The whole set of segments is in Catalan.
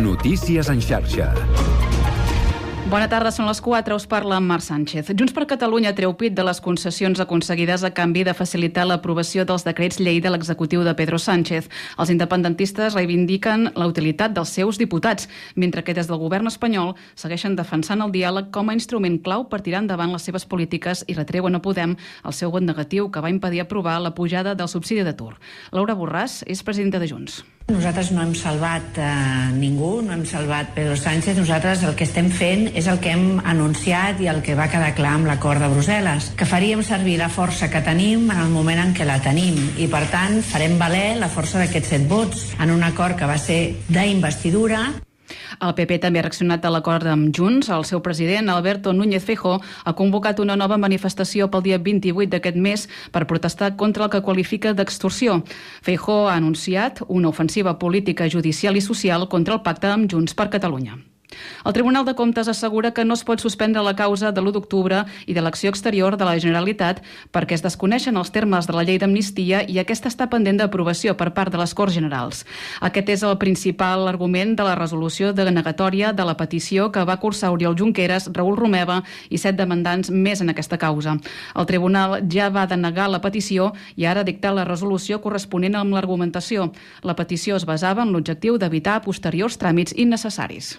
Notícies en xarxa. Bona tarda, són les 4, us parla Marc Sánchez. Junts per Catalunya treu pit de les concessions aconseguides a canvi de facilitar l'aprovació dels decrets llei de l'executiu de Pedro Sánchez. Els independentistes reivindiquen la utilitat dels seus diputats, mentre que des del govern espanyol segueixen defensant el diàleg com a instrument clau per tirar endavant les seves polítiques i retreuen a Podem el seu vot negatiu que va impedir aprovar la pujada del subsidi d'atur. Laura Borràs és presidenta de Junts. Nosaltres no hem salvat eh, ningú, no hem salvat Pedro Sánchez. Nosaltres el que estem fent és el que hem anunciat i el que va quedar clar amb l'acord de Brussel·les, que faríem servir la força que tenim en el moment en què la tenim i, per tant, farem valer la força d'aquests set vots en un acord que va ser d'investidura el PP també ha reaccionat a l'acord amb Junts. El seu president, Alberto Núñez Fejo, ha convocat una nova manifestació pel dia 28 d'aquest mes per protestar contra el que qualifica d'extorsió. Fejo ha anunciat una ofensiva política, judicial i social contra el pacte amb Junts per Catalunya. El Tribunal de Comptes assegura que no es pot suspendre la causa de l'1 d'octubre i de l'acció exterior de la Generalitat perquè es desconeixen els termes de la llei d'amnistia i aquesta està pendent d'aprovació per part de les Corts Generals. Aquest és el principal argument de la resolució de negatòria de la petició que va cursar Oriol Junqueras, Raül Romeva i set demandants més en aquesta causa. El Tribunal ja va denegar la petició i ara dicta la resolució corresponent amb l'argumentació. La petició es basava en l'objectiu d'evitar posteriors tràmits innecessaris.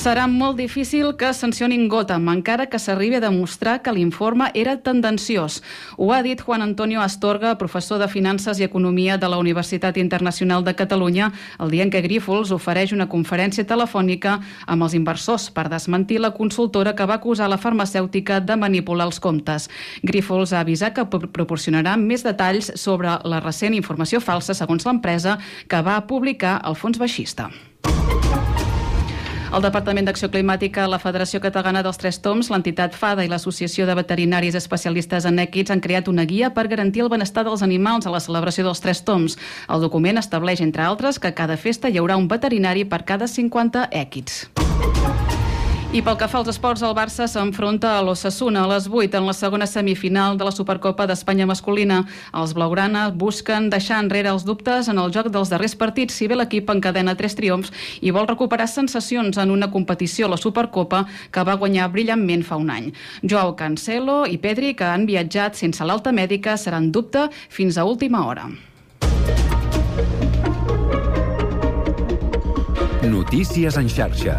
Serà molt difícil que sancionin Gotham, encara que s'arribi a demostrar que l'informe era tendenciós. Ho ha dit Juan Antonio Astorga, professor de Finances i Economia de la Universitat Internacional de Catalunya, el dia en què Grífols ofereix una conferència telefònica amb els inversors per desmentir la consultora que va acusar la farmacèutica de manipular els comptes. Grífols ha avisat que proporcionarà més detalls sobre la recent informació falsa, segons l'empresa, que va publicar el fons baixista. El Departament d'Acció Climàtica, la Federació Catalana dels Tres Toms, l'entitat FADA i l'Associació de Veterinaris Especialistes en Èquids han creat una guia per garantir el benestar dels animals a la celebració dels Tres Toms. El document estableix, entre altres, que a cada festa hi haurà un veterinari per cada 50 èquids. I pel que fa als esports, el Barça s'enfronta a l'Ossassuna a les 8 en la segona semifinal de la Supercopa d'Espanya masculina. Els blaugrana busquen deixar enrere els dubtes en el joc dels darrers partits si bé l'equip encadena tres triomfs i vol recuperar sensacions en una competició la Supercopa que va guanyar brillantment fa un any. Joao Cancelo i Pedri, que han viatjat sense l'alta mèdica, seran dubte fins a última hora. Notícies en xarxa.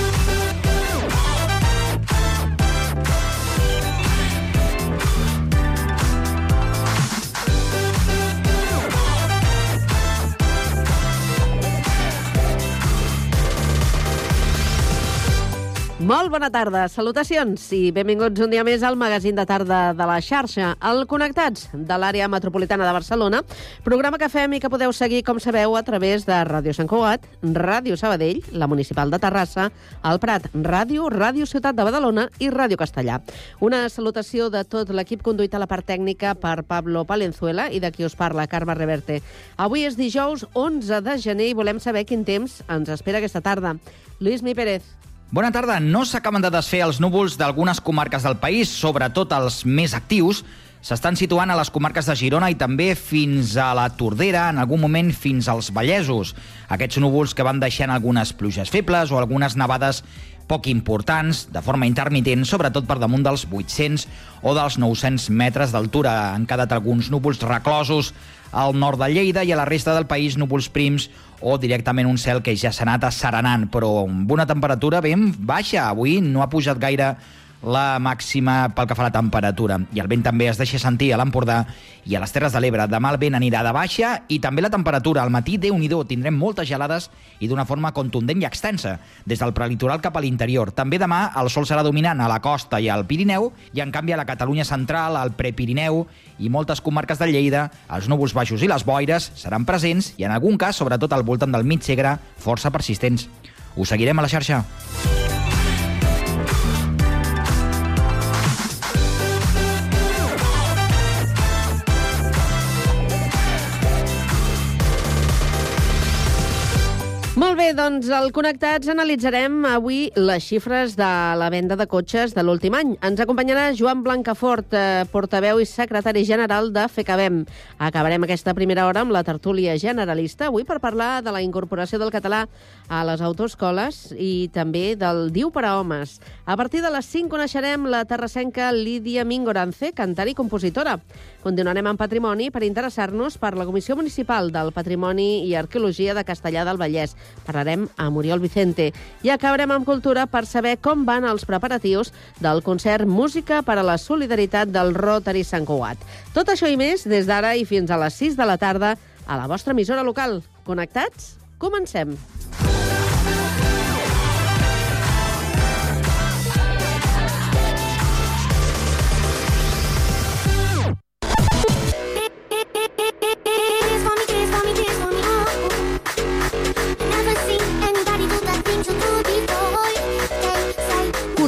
Molt bona tarda, salutacions i benvinguts un dia més al magazín de tarda de la xarxa, el Connectats de l'àrea metropolitana de Barcelona, programa que fem i que podeu seguir, com sabeu, a través de Ràdio Sant Cugat, Ràdio Sabadell, la Municipal de Terrassa, el Prat Ràdio, Ràdio Ciutat de Badalona i Ràdio Castellà. Una salutació de tot l'equip conduït a la part tècnica per Pablo Palenzuela i de qui us parla, Carme Reverte. Avui és dijous 11 de gener i volem saber quin temps ens espera aquesta tarda. Lluís Mi Pérez, Bona tarda. No s'acaben de desfer els núvols d'algunes comarques del país, sobretot els més actius. S'estan situant a les comarques de Girona i també fins a la Tordera, en algun moment fins als Vallesos. Aquests núvols que van deixant algunes pluges febles o algunes nevades poc importants, de forma intermitent, sobretot per damunt dels 800 o dels 900 metres d'altura. Han quedat alguns núvols reclosos al nord de Lleida i a la resta del país núvols prims o directament un cel que ja s'ha anat asserenant, però amb una temperatura ben baixa. Avui no ha pujat gaire la màxima pel que fa a la temperatura. I el vent també es deixa sentir a l'Empordà i a les Terres de l'Ebre. Demà el vent anirà de baixa i també la temperatura. Al matí, déu nhi tindrem moltes gelades i d'una forma contundent i extensa, des del prelitoral cap a l'interior. També demà el sol serà dominant a la costa i al Pirineu i, en canvi, a la Catalunya central, al Prepirineu i moltes comarques de Lleida, els núvols baixos i les boires seran presents i, en algun cas, sobretot al voltant del mig segre, força persistents. Us seguirem a la xarxa. Mom Molt bé, doncs al Connectats analitzarem avui les xifres de la venda de cotxes de l'últim any. Ens acompanyarà Joan Blancafort, eh, portaveu i secretari general de FECABEM. Acabarem aquesta primera hora amb la tertúlia generalista, avui per parlar de la incorporació del català a les autoescoles i també del Diu per a homes. A partir de les 5 coneixerem la terrassenca Lídia Mingorance, cantant i compositora. Continuarem amb Patrimoni per interessar-nos per la Comissió Municipal del Patrimoni i Arqueologia de Castellà del Vallès. Parlarem amb Oriol Vicente. I acabarem amb Cultura per saber com van els preparatius del concert Música per a la Solidaritat del Rotary Sant Cugat. Tot això i més des d'ara i fins a les 6 de la tarda a la vostra emissora local. Connectats? Comencem. Kiss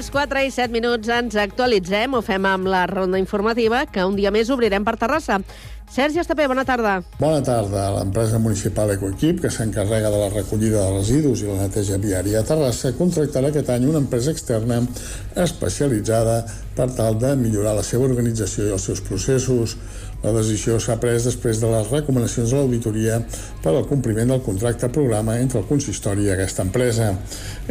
Les 4 i 7 minuts ens actualitzem, ho fem amb la ronda informativa, que un dia més obrirem per Terrassa. Sergi Estapé, bona tarda. Bona tarda. L'empresa municipal Ecoequip, que s'encarrega de la recollida de residus i la neteja viària a Terrassa, contractarà aquest any una empresa externa especialitzada per tal de millorar la seva organització i els seus processos. La decisió s'ha pres després de les recomanacions de l'auditoria per al compliment del contracte programa entre el consistori i aquesta empresa.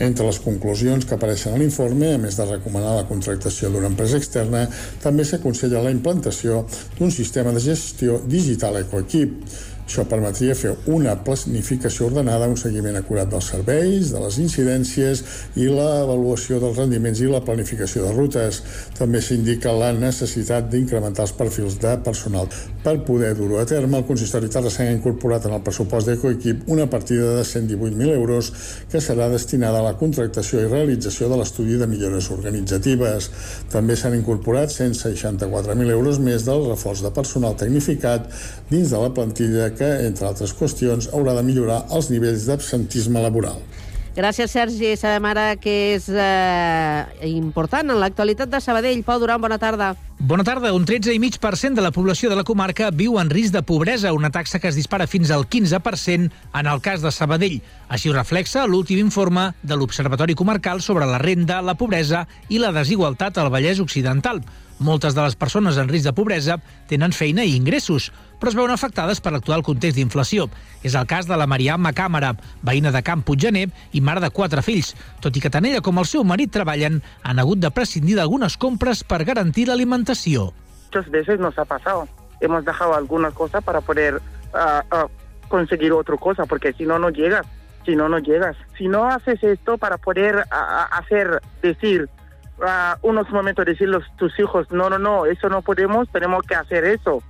Entre les conclusions que apareixen a l'informe, a més de recomanar la contractació d'una empresa externa, també s'aconsella la implantació d'un sistema de gestió digital Ecoequip. Això permetria fer una planificació ordenada, un seguiment acurat dels serveis, de les incidències i l'avaluació dels rendiments i la planificació de rutes. També s'indica la necessitat d'incrementar els perfils de personal. Per poder dur-ho a terme, el consistori terrassenc ha incorporat en el pressupost d'Ecoequip una partida de 118.000 euros que serà destinada a la contractació i realització de l'estudi de millores organitzatives. També s'han incorporat 164.000 euros més del reforç de personal tecnificat dins de la plantilla que, entre altres qüestions, haurà de millorar els nivells d'absentisme laboral. Gràcies, Sergi. Sabem ara que és eh, important en l'actualitat de Sabadell. Pau Duran, bona tarda. Bona tarda. Un 13,5% de la població de la comarca viu en risc de pobresa, una taxa que es dispara fins al 15% en el cas de Sabadell. Així ho reflexa l'últim informe de l'Observatori Comarcal sobre la renda, la pobresa i la desigualtat al Vallès Occidental. Moltes de les persones en risc de pobresa tenen feina i ingressos, però es veuen afectades per l'actual context d'inflació. És el cas de la Marià Macàmera, veïna de Camp Puiggener i mare de quatre fills. Tot i que tant ella com el seu marit treballen, han hagut de prescindir d'algunes compres per garantir l'alimentació. muchas veces nos ha pasado. Hemos dejado alguna cosa para poder ah, ah, conseguir otra cosa, porque si no, no llegas. Si no, no llegas. Si no haces esto para poder ah, hacer, decir, ah, unos momentos decir los tus hijos, no, no, no, eso no podemos, tenemos que hacer eso.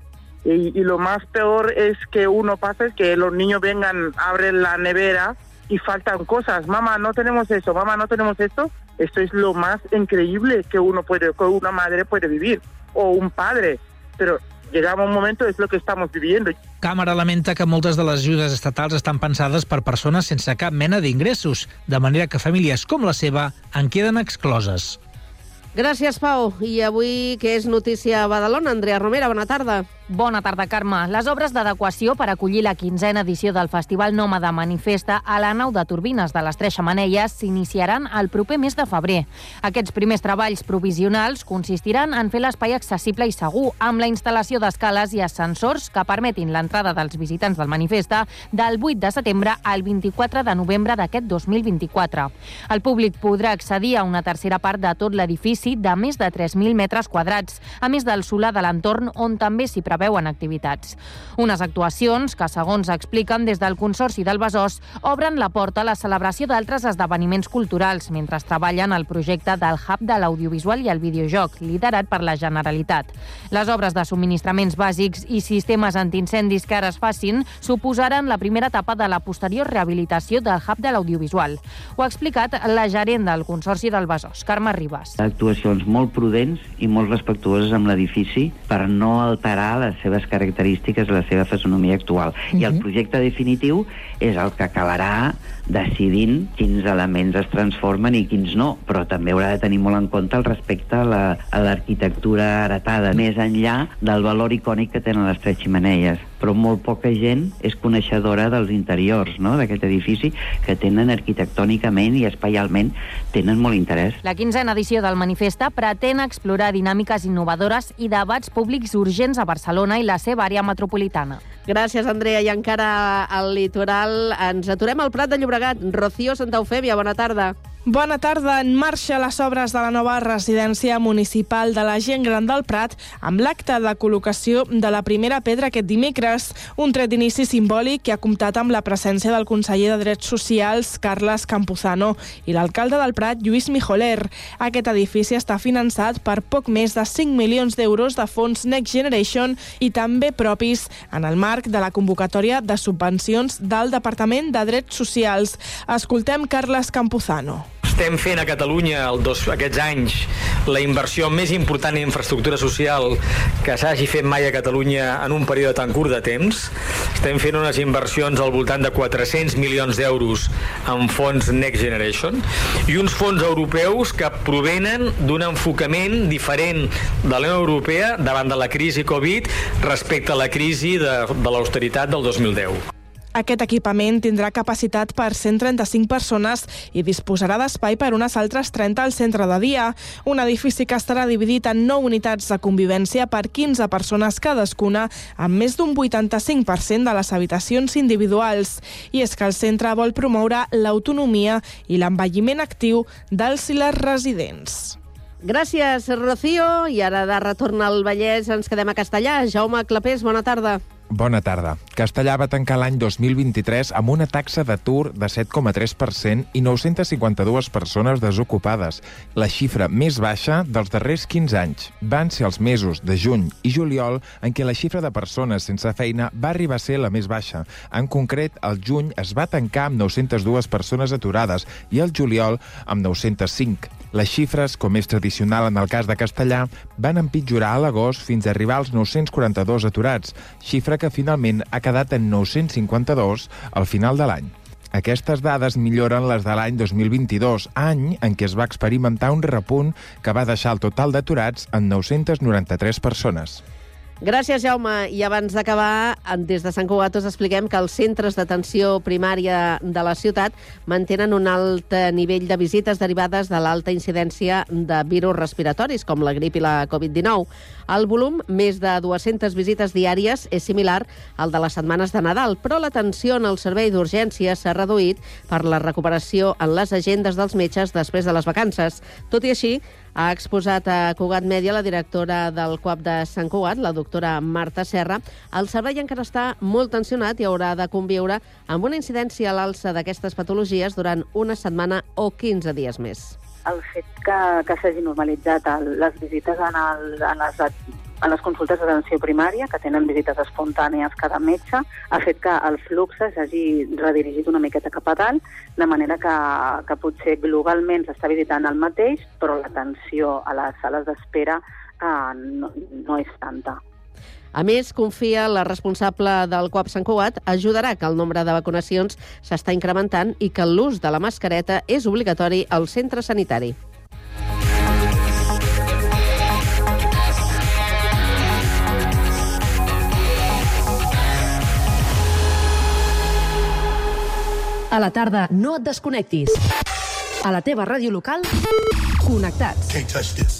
Y, y lo más peor es que uno pasa es que los niños vengan, abren la nevera y faltan cosas. Mamá, no tenemos eso, mamá, no tenemos esto. Esto es lo más increíble que uno puede, que una madre puede vivir o un padre. Pero llegaba un momento, es lo que estamos viviendo. Càmera lamenta que moltes de les ajudes estatals estan pensades per persones sense cap mena d'ingressos, de manera que famílies com la seva en queden excloses. Gràcies, Pau. I avui, què és notícia a Badalona? Andrea Romera, bona tarda. Bona tarda, Carme. Les obres d'adequació per acollir la quinzena edició del Festival Nòmada Manifesta a la nau de turbines de les Tres Xamanelles s'iniciaran el proper mes de febrer. Aquests primers treballs provisionals consistiran en fer l'espai accessible i segur, amb la instal·lació d'escales i ascensors que permetin l'entrada dels visitants del Manifesta del 8 de setembre al 24 de novembre d'aquest 2024. El públic podrà accedir a una tercera part de tot l'edifici de més de 3.000 metres quadrats, a més del solar de l'entorn on també s'hi preveuen activitats. Unes actuacions que, segons expliquen des del Consorci del Besòs, obren la porta a la celebració d'altres esdeveniments culturals mentre treballen al projecte del Hub de l'audiovisual i el videojoc, liderat per la Generalitat. Les obres de subministraments bàsics i sistemes antiincendis que ara es facin suposaran la primera etapa de la posterior rehabilitació del Hub de l'audiovisual. Ho ha explicat la gerent del Consorci del Besòs, Carme Ribas. Actuacions molt prudents i molt respectuoses amb l'edifici per no alterar les seves característiques la seva fisonomia actual. Uh -huh. I el projecte definitiu és el que acabarà decidint quins elements es transformen i quins no, però també haurà de tenir molt en compte el respecte a la- a l'arquitectura la, heretada, més enllà del valor icònic que tenen les tres ximeneies però molt poca gent és coneixedora dels interiors no? d'aquest edifici que tenen arquitectònicament i espaialment tenen molt interès. La quinzena edició del Manifesta pretén explorar dinàmiques innovadores i debats públics urgents a Barcelona i la seva àrea metropolitana. Gràcies, Andrea. I encara al litoral ens aturem al Prat de Llobregat. Rocío Santa Eufèmia, bona tarda. Bona tarda. En marxa les obres de la nova residència municipal de la gent gran del Prat amb l'acte de col·locació de la primera pedra aquest dimecres, un tret d'inici simbòlic que ha comptat amb la presència del conseller de Drets Socials, Carles Campuzano, i l'alcalde del Prat, Lluís Mijoler. Aquest edifici està finançat per poc més de 5 milions d'euros de fons Next Generation i també propis en el marc de la convocatòria de subvencions del Departament de Drets Socials. Escoltem Carles Campuzano. Estem fent a Catalunya el dos, aquests anys la inversió més important en infraestructura social que s'hagi fet mai a Catalunya en un període tan curt de temps. Estem fent unes inversions al voltant de 400 milions d'euros en fons Next Generation i uns fons europeus que provenen d'un enfocament diferent de la Unió Europea davant de la crisi Covid respecte a la crisi de, de l'austeritat del 2010. Aquest equipament tindrà capacitat per 135 persones i disposarà d'espai per unes altres 30 al centre de dia. Un edifici que estarà dividit en 9 unitats de convivència per 15 persones cadascuna, amb més d'un 85% de les habitacions individuals. I és que el centre vol promoure l'autonomia i l'envelliment actiu dels i les residents. Gràcies, Rocío. I ara de retorn al Vallès ens quedem a Castellà. Jaume Clapés, bona tarda. Bona tarda. Castellà va tancar l'any 2023 amb una taxa d'atur de 7,3% i 952 persones desocupades, la xifra més baixa dels darrers 15 anys. Van ser els mesos de juny i juliol en què la xifra de persones sense feina va arribar a ser la més baixa. En concret, el juny es va tancar amb 902 persones aturades i el juliol amb 905. Les xifres, com és tradicional en el cas de Castellà, van empitjorar a l'agost fins a arribar als 942 aturats, xifra que finalment ha quedat en 952 al final de l'any. Aquestes dades milloren les de l'any 2022, any en què es va experimentar un repunt que va deixar el total d'aturats en 993 persones. Gràcies, Jaume. I abans d'acabar, des de Sant Cugat us expliquem que els centres d'atenció primària de la ciutat mantenen un alt eh, nivell de visites derivades de l'alta incidència de virus respiratoris, com la grip i la Covid-19. El volum, més de 200 visites diàries, és similar al de les setmanes de Nadal, però l'atenció en el servei d'urgències s'ha reduït per la recuperació en les agendes dels metges després de les vacances. Tot i així, ha exposat a Cugat Mèdia la directora del CUAP de Sant Cugat, la doctora Marta Serra. El servei encara està molt tensionat i haurà de conviure amb una incidència a l'alça d'aquestes patologies durant una setmana o 15 dies més. El fet que, que s'hagi normalitzat el, les visites en, el, en, les, en les consultes d'atenció primària, que tenen visites espontànies cada metge, ha fet que el flux s'hagi redirigit una miqueta cap a dalt, de manera que, que potser globalment s'està visitant el mateix, però l'atenció a les sales d'espera eh, no, no és tanta. A més, confia la responsable del COAP Sant Cugat ajudarà que el nombre de vacunacions s'està incrementant i que l'ús de la mascareta és obligatori al centre sanitari. A la tarda, no et desconnectis. A la teva ràdio local, connectats. Can't touch this.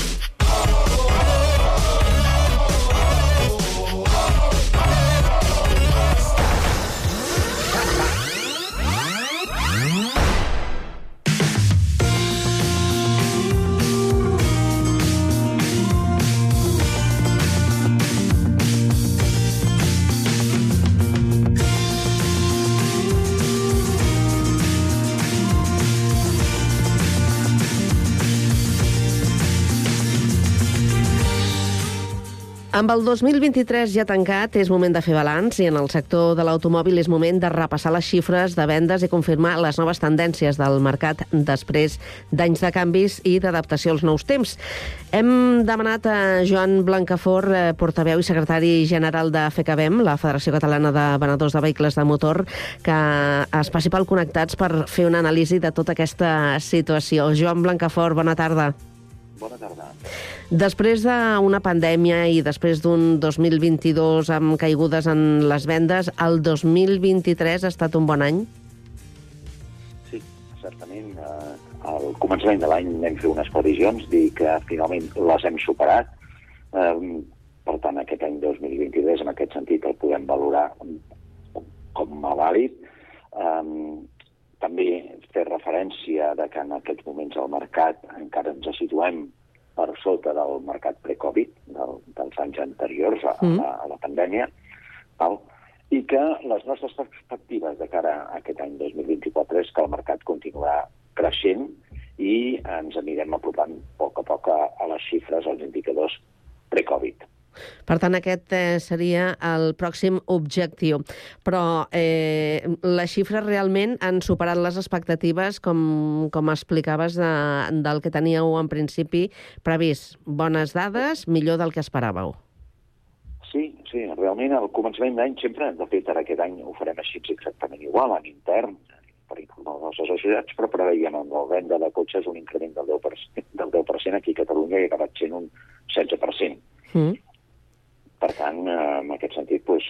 Amb el 2023 ja tancat, és moment de fer balanç i en el sector de l'automòbil és moment de repassar les xifres de vendes i confirmar les noves tendències del mercat després d'anys de canvis i d'adaptació als nous temps. Hem demanat a Joan Blancafort, eh, portaveu i secretari general de FECABEM, la Federació Catalana de Venedors de Vehicles de Motor, que es passi pel Connectats per fer una anàlisi de tota aquesta situació. Joan Blancafort, bona tarda. Bona tarda. Després d'una pandèmia i després d'un 2022 amb caigudes en les vendes, el 2023 ha estat un bon any? Sí, certament. Eh, al començament de l'any vam fer unes previsions, dir que finalment les hem superat. Per tant, aquest any 2023, en aquest sentit, el podem valorar com a vàlid. Eh, també fer referència de que en aquests moments al mercat encara ens situem per sota del mercat pre-Covid, del, dels anys anteriors a, Mm. a, a la pandèmia, val? i que les nostres perspectives de cara a aquest any 2024 és que el mercat continuarà creixent i ens anirem apropant a poc a poc a, a les xifres, als indicadors pre-Covid. Per tant, aquest eh, seria el pròxim objectiu. Però eh, les xifres realment han superat les expectatives, com, com explicaves, de, del que teníeu en principi previst. Bones dades, millor del que esperàveu. Sí, sí, realment al començament d'any sempre, de fet ara aquest any ho farem així exactament igual, en intern, per informar les nostres societats, però preveiem amb la venda de cotxes un increment del 10%, del 10% aquí a Catalunya i ha acabat sent un 16%. Mm. Per tant, eh, en aquest sentit, doncs,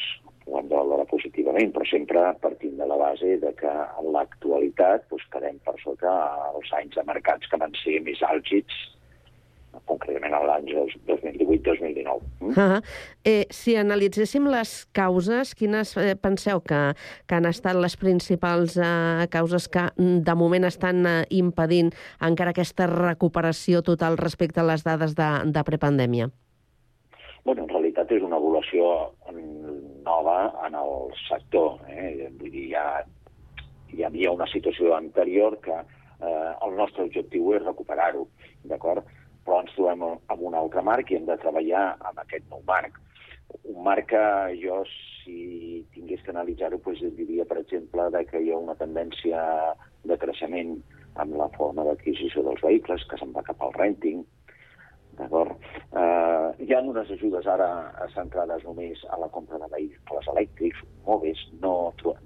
ho hem de valorar positivament, però sempre partint de la base de que en l'actualitat doncs, quedem per sota els anys de mercats que van ser més àlgids, concretament a l'any 2018-2019. Mm? Ah, eh, si analitzéssim les causes, quines eh, penseu que, que han estat les principals eh, causes que mm, de moment estan eh, impedint encara aquesta recuperació total respecte a les dades de, de prepandèmia? Bueno, en és una evolució nova en el sector. Eh? Vull dir, ja hi havia una situació anterior que eh, el nostre objectiu és recuperar-ho, d'acord? Però ens trobem amb un altre marc i hem de treballar amb aquest nou marc. Un marc que jo, si tingués que analitzar-ho, doncs diria, per exemple, de que hi ha una tendència de creixement amb la forma d'adquisició dels vehicles, que se'n va cap al renting, D'acord? Uh, hi ha unes ajudes ara centrades només a la compra de vehicles elèctrics, mòbils, no,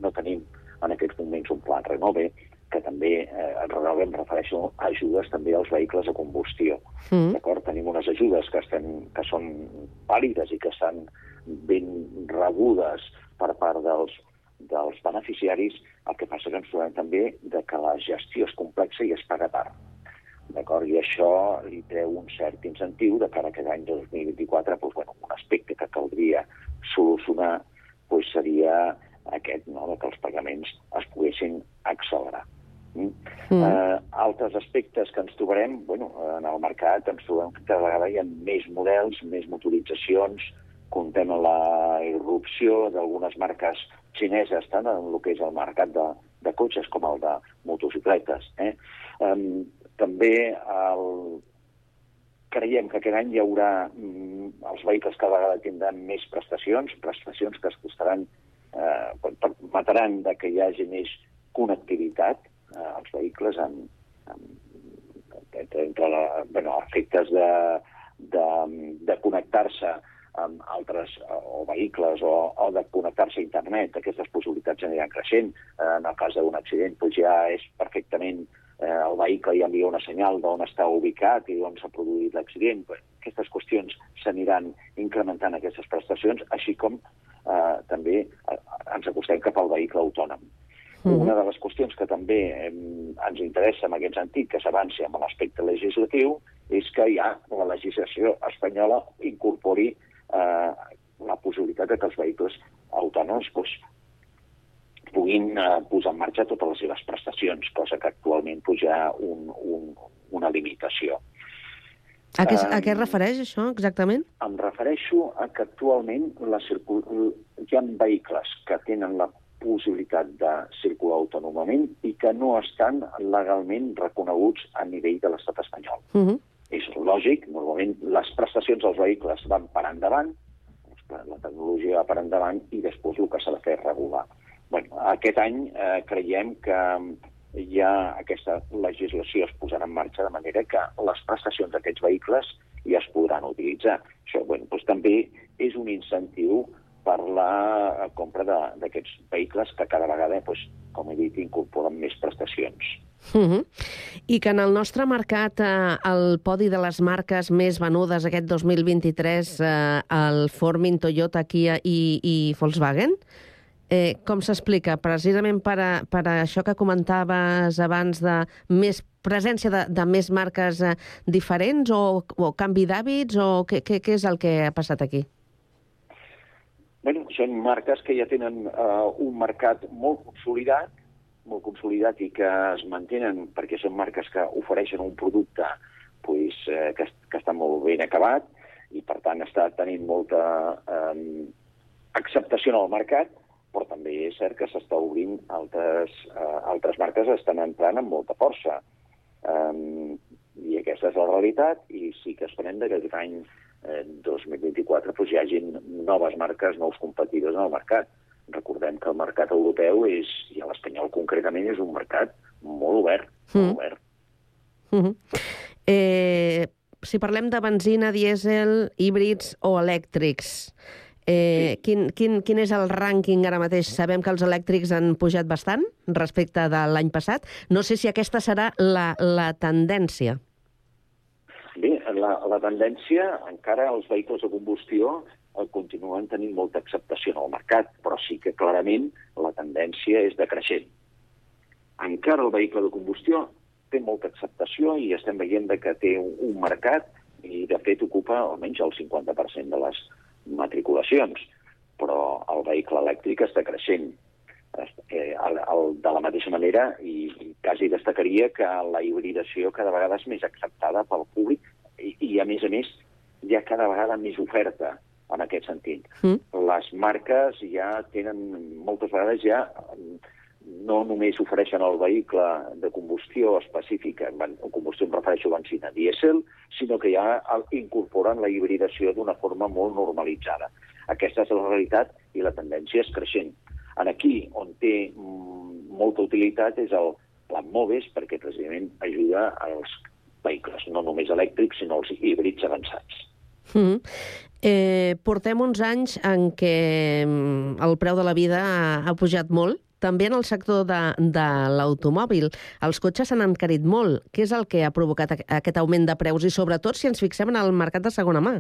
no tenim en aquests moments un pla renove, que també, eh, en renove em refereixo a ajudes també als vehicles a combustió. Mm. D'acord? Tenim unes ajudes que, estem, que són vàlides i que estan ben rebudes per part dels, dels beneficiaris, el que passa que ens trobem també de que la gestió és complexa i es paga tard. D'acord? I això li treu un cert incentiu de cara a aquest any 2024, doncs, bueno, un aspecte que caldria solucionar doncs, seria aquest, no?, que els pagaments es poguessin accelerar. Mm. Eh, altres aspectes que ens trobarem, bueno, en el mercat ens trobem que cada vegada hi ha més models, més motoritzacions, comptem la irrupció d'algunes marques xineses, tant en el que és el mercat de, de cotxes com el de motocicletes. Eh? Um, també el, creiem que aquest any hi haurà mm, els vehicles cada vegada tindran més prestacions, prestacions que es costaran, eh, per- permetran de que hi hagi més connectivitat eh, als vehicles amb, amb, entre, entre la, bueno, efectes de, de, de connectar-se amb altres o vehicles o, o de connectar-se a internet. Aquestes possibilitats aniran creixent. Eh, en el cas d'un accident doncs ja és perfectament eh, el vehicle ja envia una senyal d'on està ubicat i on s'ha produït l'accident. Aquestes qüestions s'aniran incrementant aquestes prestacions, així com eh, també eh, ens acostem cap al vehicle autònom. Mhm. Una de les qüestions que també eh, ens interessa en aquest sentit, que s'avanci amb l'aspecte legislatiu, és que ja la legislació espanyola incorpori eh, la possibilitat de que els vehicles autònoms doncs, puguin eh, posar en marxa totes les seves prestacions, cosa que actualment ha un, un, una limitació. A què, a què es refereix això, exactament? Em refereixo a que actualment la circul... hi ha vehicles que tenen la possibilitat de circular autònomament i que no estan legalment reconeguts a nivell de l'estat espanyol. Uh -huh. És lògic, normalment les prestacions dels vehicles van per endavant, la tecnologia va per endavant i després el que s'ha de fer és regular. Bueno, aquest any eh, creiem que ja aquesta legislació es posarà en marxa de manera que les prestacions d'aquests vehicles ja es podran utilitzar. Això bueno, doncs, també és un incentiu per la compra de- d'aquests vehicles que cada vegada, doncs, com he dit, incorporen més prestacions. Uh -huh. I que en el nostre mercat, eh, el podi de les marques més venudes aquest 2023, eh, el Formin, Toyota, Kia i, i Volkswagen, eh, com s'explica? Precisament per, a, per a això que comentaves abans de més presència de, de més marques eh, diferents o, o canvi d'hàbits o què, què, què és el que ha passat aquí? Bueno, són marques que ja tenen uh, un mercat molt consolidat, molt consolidat i que es mantenen perquè són marques que ofereixen un producte pues, eh, que, que està molt ben acabat i, per tant, està tenint molta eh, acceptació en el mercat, però també és cert que s'està obrint altres, eh, altres marques estan entrant amb molta força. Um, I aquesta és la realitat i sí que esperem que aquest any eh, 2024 doncs, hi hagin noves marques, nous competidors en el mercat. Recordem que el mercat europeu és, i l'espanyol concretament, és un mercat molt obert, molt Mm. obert. Uh -huh. eh, si parlem de benzina, dièsel, híbrids o elèctrics, eh, quin, quin, quin és el rànquing ara mateix? Sabem que els elèctrics han pujat bastant respecte de l'any passat. No sé si aquesta serà la, la tendència. Bé, la, la tendència, encara els vehicles de combustió eh, continuen tenint molta acceptació en el mercat, però sí que clarament la tendència és decreixent. Encara el vehicle de combustió té molta acceptació i estem veient que té un, un mercat i, de fet, ocupa almenys el 50% de les matriculacions, però el vehicle elèctric està creixent. Eh, el, el, de la mateixa manera, i, i quasi destacaria que la hibridació cada vegada és més acceptada pel públic i, i a més a més, hi ha cada vegada més oferta en aquest sentit. Mm. Les marques ja tenen, moltes vegades ja no només ofereixen el vehicle de combustió específica, en combustió em refereixo a benzina dièsel, sinó que ja incorporen la hibridació d'una forma molt normalitzada. Aquesta és la realitat i la tendència és creixent. En aquí, on té mm, molta utilitat, és el plan Moves, perquè precisament ajuda als vehicles, no només elèctrics, sinó els híbrids avançats. Mm. Eh, portem uns anys en què mm, el preu de la vida ha, ha pujat molt, també en el sector de, de l'automòbil. Els cotxes s'han encarit molt. Què és el que ha provocat aqu- aquest augment de preus? I sobretot si ens fixem en el mercat de segona mà.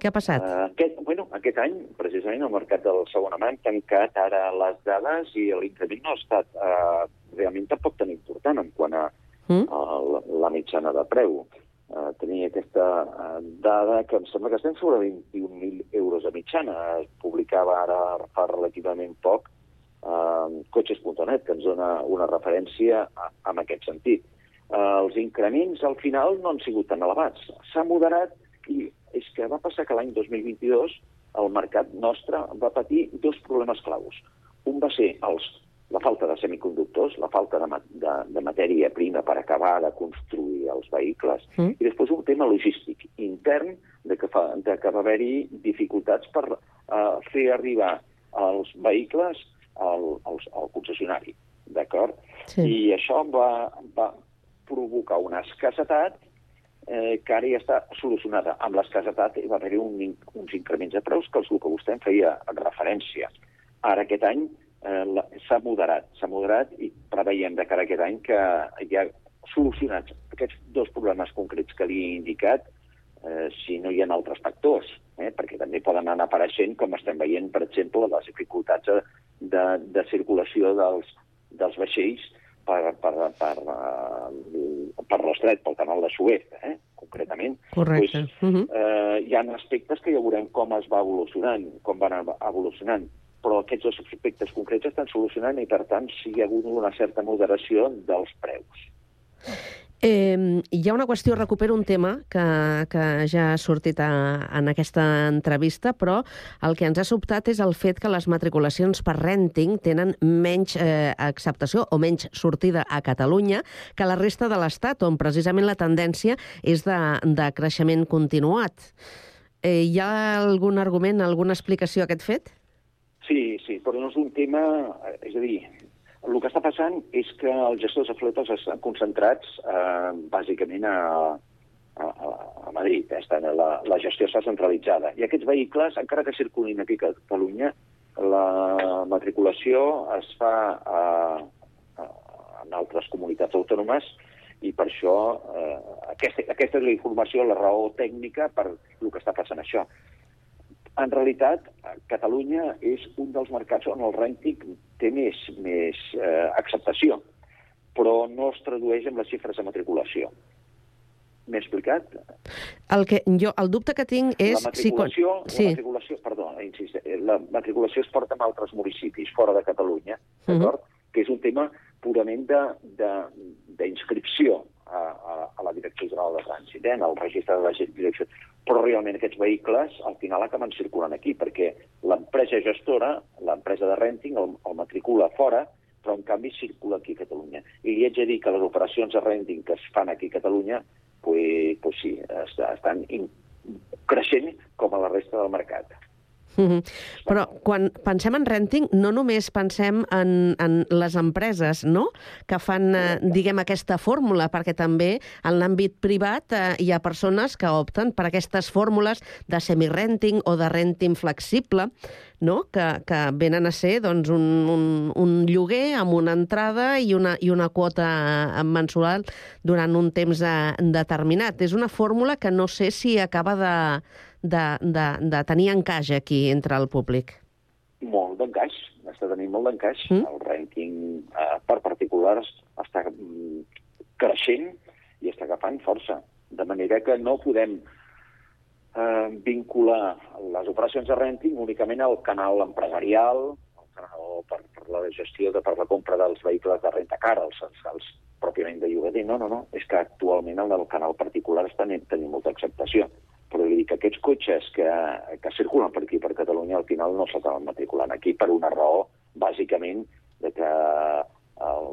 Què ha passat? Uh, aquest, bueno, aquest any, precisament, el mercat del segona mà hem tancat ara les dades i l'increment no ha estat uh, realment tampoc tan important en quant a, mm? a la, la mitjana de preu. Uh, tenia aquesta uh, dada que em sembla que estem sobre 21.000 euros de mitjana. Es publicava ara fa relativament poc cotxes.net, que ens dona una referència en aquest sentit. Eh, els increments al final no han sigut tan elevats. S'ha moderat i és que va passar que l'any 2022 el mercat nostre va patir dos problemes claus. Un va ser els, la falta de semiconductors, la falta de, de, de matèria prima per acabar de construir els vehicles, Mm. i després un tema logístic intern de que, fa, de que va haver-hi dificultats per uh, fer arribar els vehicles al, al, al concessionari, d'acord? Sí. I això va, va provocar una escassetat eh, que ara ja està solucionada. Amb l'escassetat hi va haver un, uns increments de preus que és el que vostè em feia referència. Ara aquest any eh, s'ha moderat, s'ha moderat i preveiem de cara a aquest any que ja solucionats aquests dos problemes concrets que li he indicat, eh, si no hi ha altres factors, eh, perquè també poden anar apareixent, com estem veient, per exemple, les dificultats de, de, de circulació dels, dels vaixells per, per, per, uh, per l'estret, pel canal de Suez, eh, concretament. Correcte. Pues, eh, hi ha aspectes que ja veurem com es va evolucionant, com van evolucionant, però aquests dos aspectes concrets estan solucionant i, per tant, sí hi ha hagut una certa moderació dels preus. Eh, hi ha una qüestió, recupero un tema que, que ja ha sortit a, en aquesta entrevista, però el que ens ha sobtat és el fet que les matriculacions per renting tenen menys eh, acceptació o menys sortida a Catalunya que la resta de l'Estat, on precisament la tendència és de, de creixement continuat. Eh, hi ha algun argument, alguna explicació a aquest fet? Sí, sí, però no és un tema... eh, És a dir, el que està passant és que els gestors de flotes estan concentrats eh, bàsicament a, a, a Madrid. Eh? Estan, la, la gestió està centralitzada. I aquests vehicles, encara que circulin aquí a Catalunya, la matriculació es fa a, a, en altres comunitats autònomes i per això eh, aquesta, aquesta és la informació, la raó tècnica per el que està passant això. En realitat, Catalunya és un dels mercats on el rènting té més, més eh, acceptació, però no es tradueix en les xifres de matriculació. M'he explicat? El, que jo, el dubte que tinc és... la matriculació, quan... sí. la matriculació, perdó, insiste, la matriculació es porta en altres municipis, fora de Catalunya, d'acord? Que és un tema purament de- de- d'inscripció a, a, a la Direcció General de Trànsit, eh, en el registre de la direcció. Però realment aquests vehicles al final acaben circulant aquí, perquè l'empresa gestora, l'empresa de renting, el, el matricula fora, però en canvi circula aquí a Catalunya. I li haig de dir que les operacions de renting que es fan aquí a Catalunya, pues, pues sí, est- estan creixent com a la resta del mercat. Mhm. Però quan pensem en renting, no només pensem en, en les empreses no? que fan, eh, diguem, aquesta fórmula, perquè també en l'àmbit privat eh, hi ha persones que opten per aquestes fórmules de semi-renting o de renting flexible, no? que, que venen a ser doncs, un, un, un lloguer amb una entrada i una, i una quota eh, mensual durant un temps eh, determinat. És una fórmula que no sé si acaba de, de, de, de tenir encaix aquí entre el públic. Molt d'encaix, està tenint molt d'encaix. Mm. El ranking eh, per particulars està mm, creixent i està agafant força. De manera que no podem eh, vincular les operacions de renting únicament al canal empresarial, al canal per, per la gestió, de, per la compra dels vehicles de renta cara, els, els, els pròpiament de llogater. No, no, no. És que actualment el del canal particular està tenint molta acceptació. Dic que aquests cotxes que, que circulen per aquí, per Catalunya, al final no s'acaben matriculant aquí per una raó, bàsicament, de que el,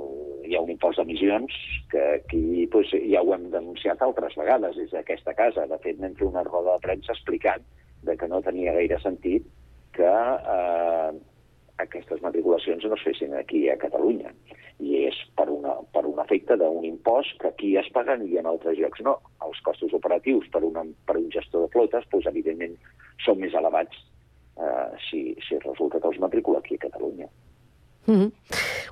hi ha un impost d'emissions que aquí doncs, ja ho hem denunciat altres vegades des d'aquesta casa. De fet, fer una roda de premsa explicant de que no tenia gaire sentit que eh, aquestes matriculacions no es fessin aquí a Catalunya. I és per, una, per un efecte d'un impost que aquí es paguen i en altres llocs no. Els costos operatius per, una, per un gestor de flotes, doncs, evidentment, són més elevats eh, si, si resulta que els matricula aquí a Catalunya. Mm -hmm.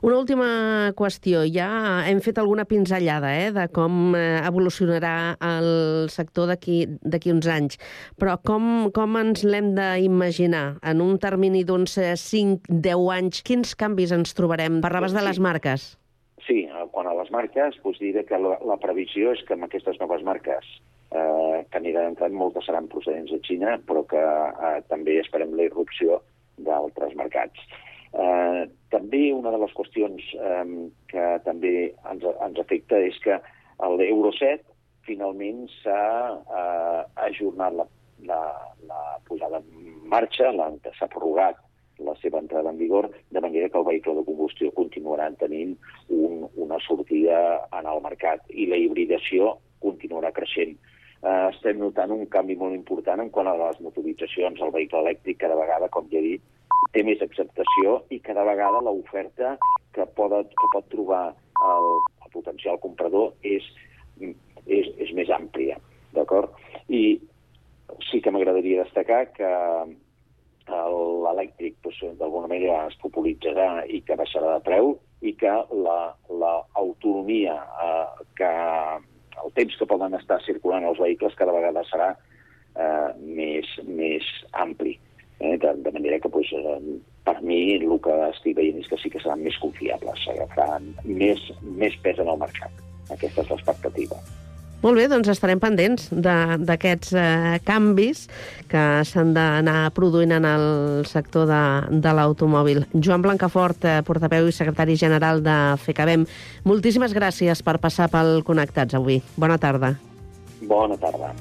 Una última qüestió. Ja hem fet alguna pinzellada eh, de com eh, evolucionarà el sector d'aquí uns anys, però com, com ens l'hem d'imaginar? En un termini d'uns 5-10 anys, quins canvis ens trobarem? Parlaves de les marques. Sí, eh, quan a les marques, doncs diré que la, la previsió és que amb aquestes noves marques eh, que aniran entrant, moltes seran procedents de Xina, però que eh, també esperem la irrupció d'altres mercats. Eh, també una de les qüestions eh, que també ens, ens afecta és que l'Euro 7 finalment s'ha eh, ajornat la, la, la posada en marxa, s'ha prorrogat la seva entrada en vigor, de manera que el vehicle de combustió continuarà tenint un, una sortida en el mercat i la hibridació continuarà creixent. Eh, estem notant un canvi molt important en quant a les motoritzacions. El vehicle elèctric cada vegada, com ja he dit, té més acceptació i cada vegada l'oferta que, pot, que pot trobar el, el potencial comprador és, és, és més àmplia, d'acord? I sí que m'agradaria destacar que l'elèctric doncs, d'alguna manera es popularitzarà i que baixarà de preu i que l'autonomia, la, eh, que el temps que poden estar circulant els vehicles cada vegada serà eh, més, més ampli. Eh? De, de manera que doncs, eh, per mi el que estic veient és que sí que seran més confiables, agafaran més, més pes en el mercat. Aquesta és l'expectativa. Molt bé, doncs estarem pendents de- d'aquests eh, canvis que s'han d'anar produint en el sector de, de l'automòbil. Joan Blancafort, eh, portaveu i secretari general de FECABEM, moltíssimes gràcies per passar pel Connectats avui. Bona tarda. Bona tarda.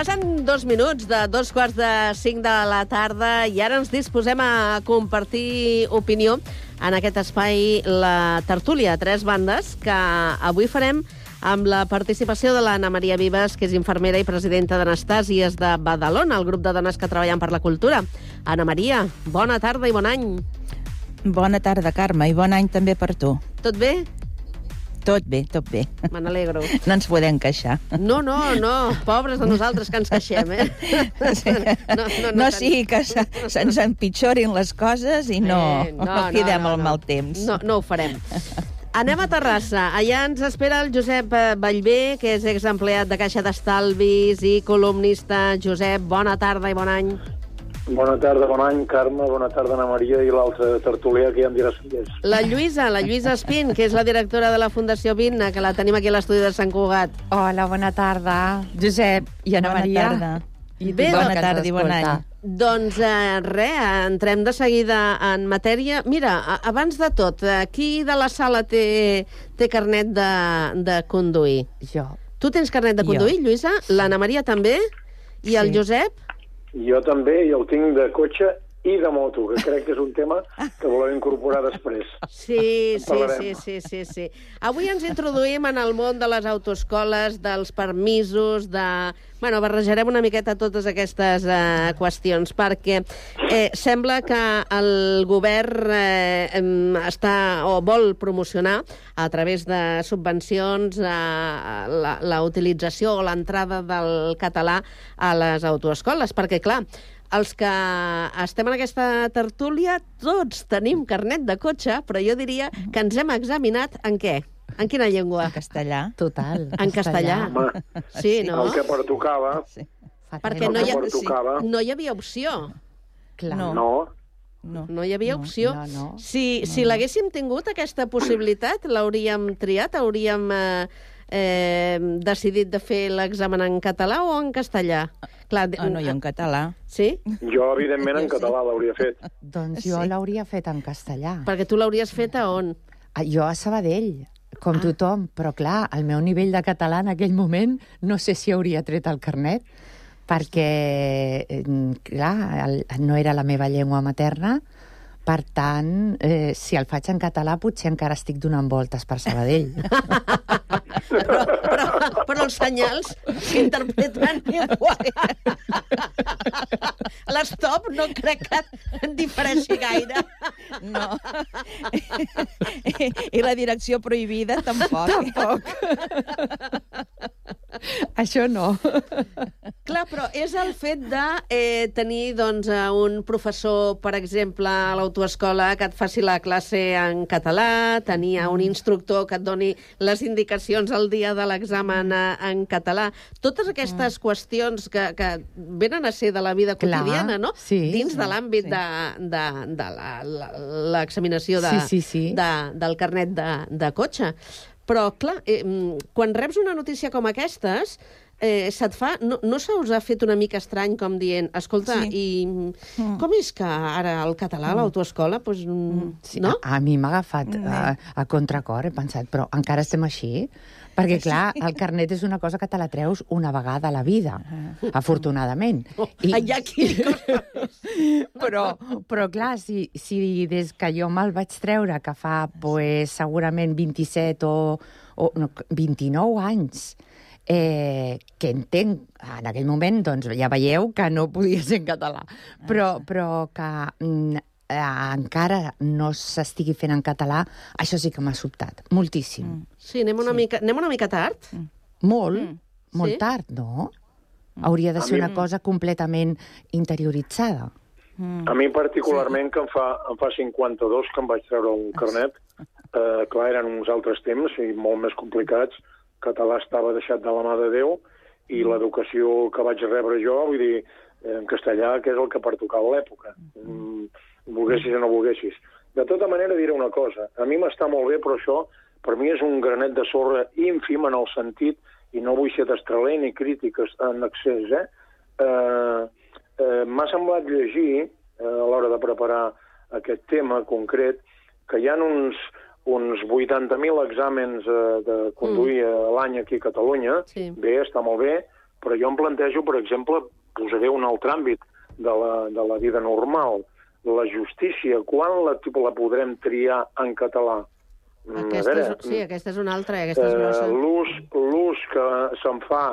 Passen dos minuts de dos quarts de cinc de la tarda i ara ens disposem a compartir opinió en aquest espai la tertúlia a tres bandes que avui farem amb la participació de l'Anna Maria Vives, que és infermera i presidenta d'Anastàsies de Badalona, el grup de dones que treballen per la cultura. Anna Maria, bona tarda i bon any. Bona tarda, Carme, i bon any també per tu. Tot bé? Tot bé, tot bé. Me n'alegro. No ens podem queixar. No, no, no, pobres de nosaltres que ens queixem, eh? No, no, no sigui que se, se'ns empitjorin les coses i no, Eh, no, no cridem el mal temps. No, no ho farem. Anem a Terrassa. Allà ens espera el Josep eh, Vallvé, que és exempleat de Caixa d'Estalvis i columnista. Josep, bona tarda i bon any. Bona tarda, bon any, Carme, bona tarda, Ana Maria, i l'altra tertulià que ja em diràs qui és. La Lluïsa, la Lluïsa Espín, que és la directora de la Fundació Vinna, que la tenim aquí a l'estudi de Sant Cugat. Hola, bona tarda. Josep i Ana Bona Maria. tarda. I Bé, bona tarda i bon any. Doncs eh, res, entrem de seguida en matèria. Mira, abans de tot, eh, qui de la sala té, té carnet de, de conduir? Jo. Tu tens carnet de Jo. conduir, Lluïsa? L'Anna Maria també? I el Josep? Jo també, i el tinc de cotxe i de moto, que crec que és un tema que volem incorporar després. Sí, sí, sí, sí, sí, sí. Avui ens introduïm en el món de les autoescoles, dels permisos, de... Bueno, barrejarem una miqueta totes aquestes eh, qüestions, perquè eh, sembla que el govern eh, està o vol promocionar a través de subvencions eh, la, la utilització o l'entrada del català a les autoescoles, perquè, clar, els que estem en aquesta tertúlia, tots tenim carnet de cotxe, però jo diria que ens hem examinat en què? En quina llengua? En castellà. Total. En castellà. Home, Sí, no? El que pertocava... Perquè el no hi, ha, pertocava... no hi havia opció. Clar. No. no. No. No hi havia No, opció. no, no. Si, si l'haguéssim tingut, aquesta possibilitat, l'hauríem triat? Hauríem eh, eh, decidit de fer l'examen en català o en castellà? Clar, Ah, no, jo en català. Sí? Jo, evidentment, en català l'hauria fet. Doncs jo Sí. l'hauria fet en castellà. Perquè tu l'hauries fet a on? Ah, Jo a Sabadell, com ah. tothom, però clar, el meu nivell de català en aquell moment no sé si hauria tret el carnet, perquè, eh, clar, el, no era la meva llengua materna, per tant, eh, si el faig en català potser encara estic donant voltes per Sabadell. però, però, però els senyals s'interpreten igual. L'estop no crec que en difereixi gaire. No. I la direcció prohibida tampoc. Tampoc. Això no. Clar, però és el fet de eh, tenir doncs, eh, un professor, per exemple, a l'autoescola que et faci la classe en català, tenir un instructor que et doni les indicacions el dia de l'examen eh, en català. Totes aquestes qüestions que, que venen a ser de la vida Clar, quotidiana, no? sí, Dins sí, de l'àmbit sí. de, de, de l'examinació de, Sí, sí, sí. de, del carnet de, de cotxe. Però, clar, eh, mm, quan reps una notícia com aquestes, eh, se't fa... No, no se us ha fet una mica estrany com dient, escolta, Sí. i mm. com és que ara el català a l'autoescola, doncs, mm. Sí, no? a, a mi m'ha agafat a, a contracor, he pensat, però encara estem així? Perquè, clar, el carnet és una cosa que te la treus una vegada a la vida, afortunadament. I... Hi ha qui li costa però, però, clar, si, si des que jo me'l vaig treure, que fa, pues, segurament 27 o, o no, 29 anys, eh, que entenc, en aquell moment, doncs ja veieu que no podia ser en català, però, però que mm, eh, encara no s'estigui fent en català, això sí que m'ha sobtat, moltíssim. Sí, anem una, sí. Mica, anem una mica tard. Molt, molt Sí? tard, no? Hauria de ser mi- una cosa completament interioritzada. A mi particularment, que em fa, em fa 52 que em vaig treure un carnet, eh, clar, eren uns altres temps i molt més complicats, català estava deixat de la mà de Déu i l'educació que vaig rebre jo, vull dir, en castellà, que és el que pertocava a l'època, mm, volguessis o no volguessis. De tota manera, diré una cosa, a mi m'està molt bé, però això per mi és un granet de sorra ínfim en el sentit, i no vull ser destraler ni crítiques en excés, eh? eh eh, m'ha semblat llegir, eh, a l'hora de preparar aquest tema concret, que hi ha uns, uns 80.000 exàmens eh, de conduir mm. l'any aquí a Catalunya. Sí. Bé, està molt bé, però jo em plantejo, per exemple, posaré un altre àmbit de la, de la vida normal. La justícia, quan la, la podrem triar en català? Mm, Aquesta veure, és, sí, aquesta és una altra, aquesta és grossa. Eh, l'ús l'ús que se'n fa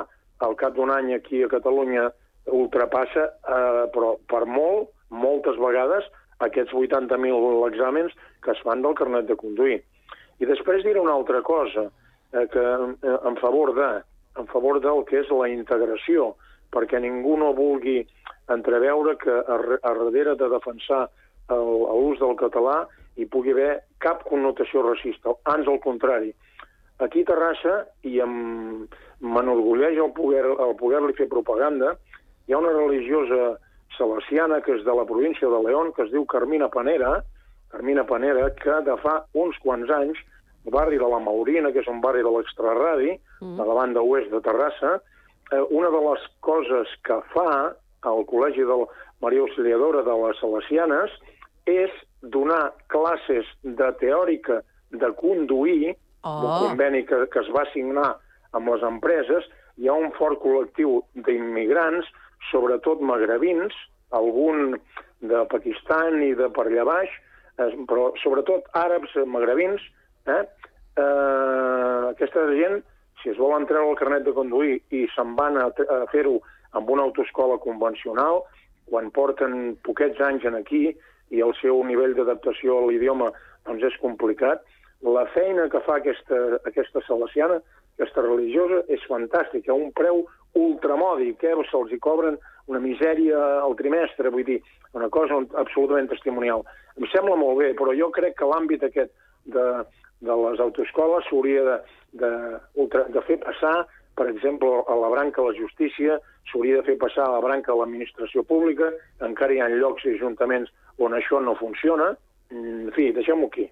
al cap d'un any aquí a Catalunya ultrapassa, eh, però per molt, moltes vegades, aquests 80.000 exàmens que es fan del carnet de conduir. I després diré una altra cosa, eh, que eh, en favor de, en favor del que és la integració, perquè ningú no vulgui entreveure que a, a darrere de defensar l'ús del català hi pugui haver cap connotació racista, ans al contrari. Aquí a Terrassa, i m'enorgulleix el poder- el poder-li fer propaganda, hi ha una religiosa salesiana que és de la província de León, que es diu Carmina Panera, Carmina Panera, que de fa uns quants anys, el barri de la Maurina, que és un barri de l'extraradi, Mm. de la banda oest de Terrassa, eh, una de les coses que fa al Col·legi de la Maria Auxiliadora de les Salesianes és donar classes de teòrica de conduir, Oh. un conveni que, que es va signar amb les empreses, hi ha un fort col·lectiu d'immigrants, sobretot magrebins, algun de Pakistan i de per allà baix, eh, però sobretot àrabs, magrebins, eh? Eh, aquesta gent, si es volen treure el carnet de conduir i se'n van a, a fer-ho amb una autoescola convencional, quan porten poquets anys en aquí i el seu nivell d'adaptació a l'idioma doncs és complicat, la feina que fa aquesta, aquesta salesiana, aquesta religiosa, és fantàstica, un preu ultramòdic, eh? se'ls hi cobren una misèria al trimestre, vull dir, una cosa absolutament testimonial. Em sembla molt bé, però jo crec que l'àmbit aquest de, de les autoescoles s'hauria de, de, ultra, de fer passar, per exemple, a la branca de la justícia, s'hauria de fer passar a la branca de l'administració pública, encara hi ha llocs i ajuntaments on això no funciona. En fi, deixem-ho aquí.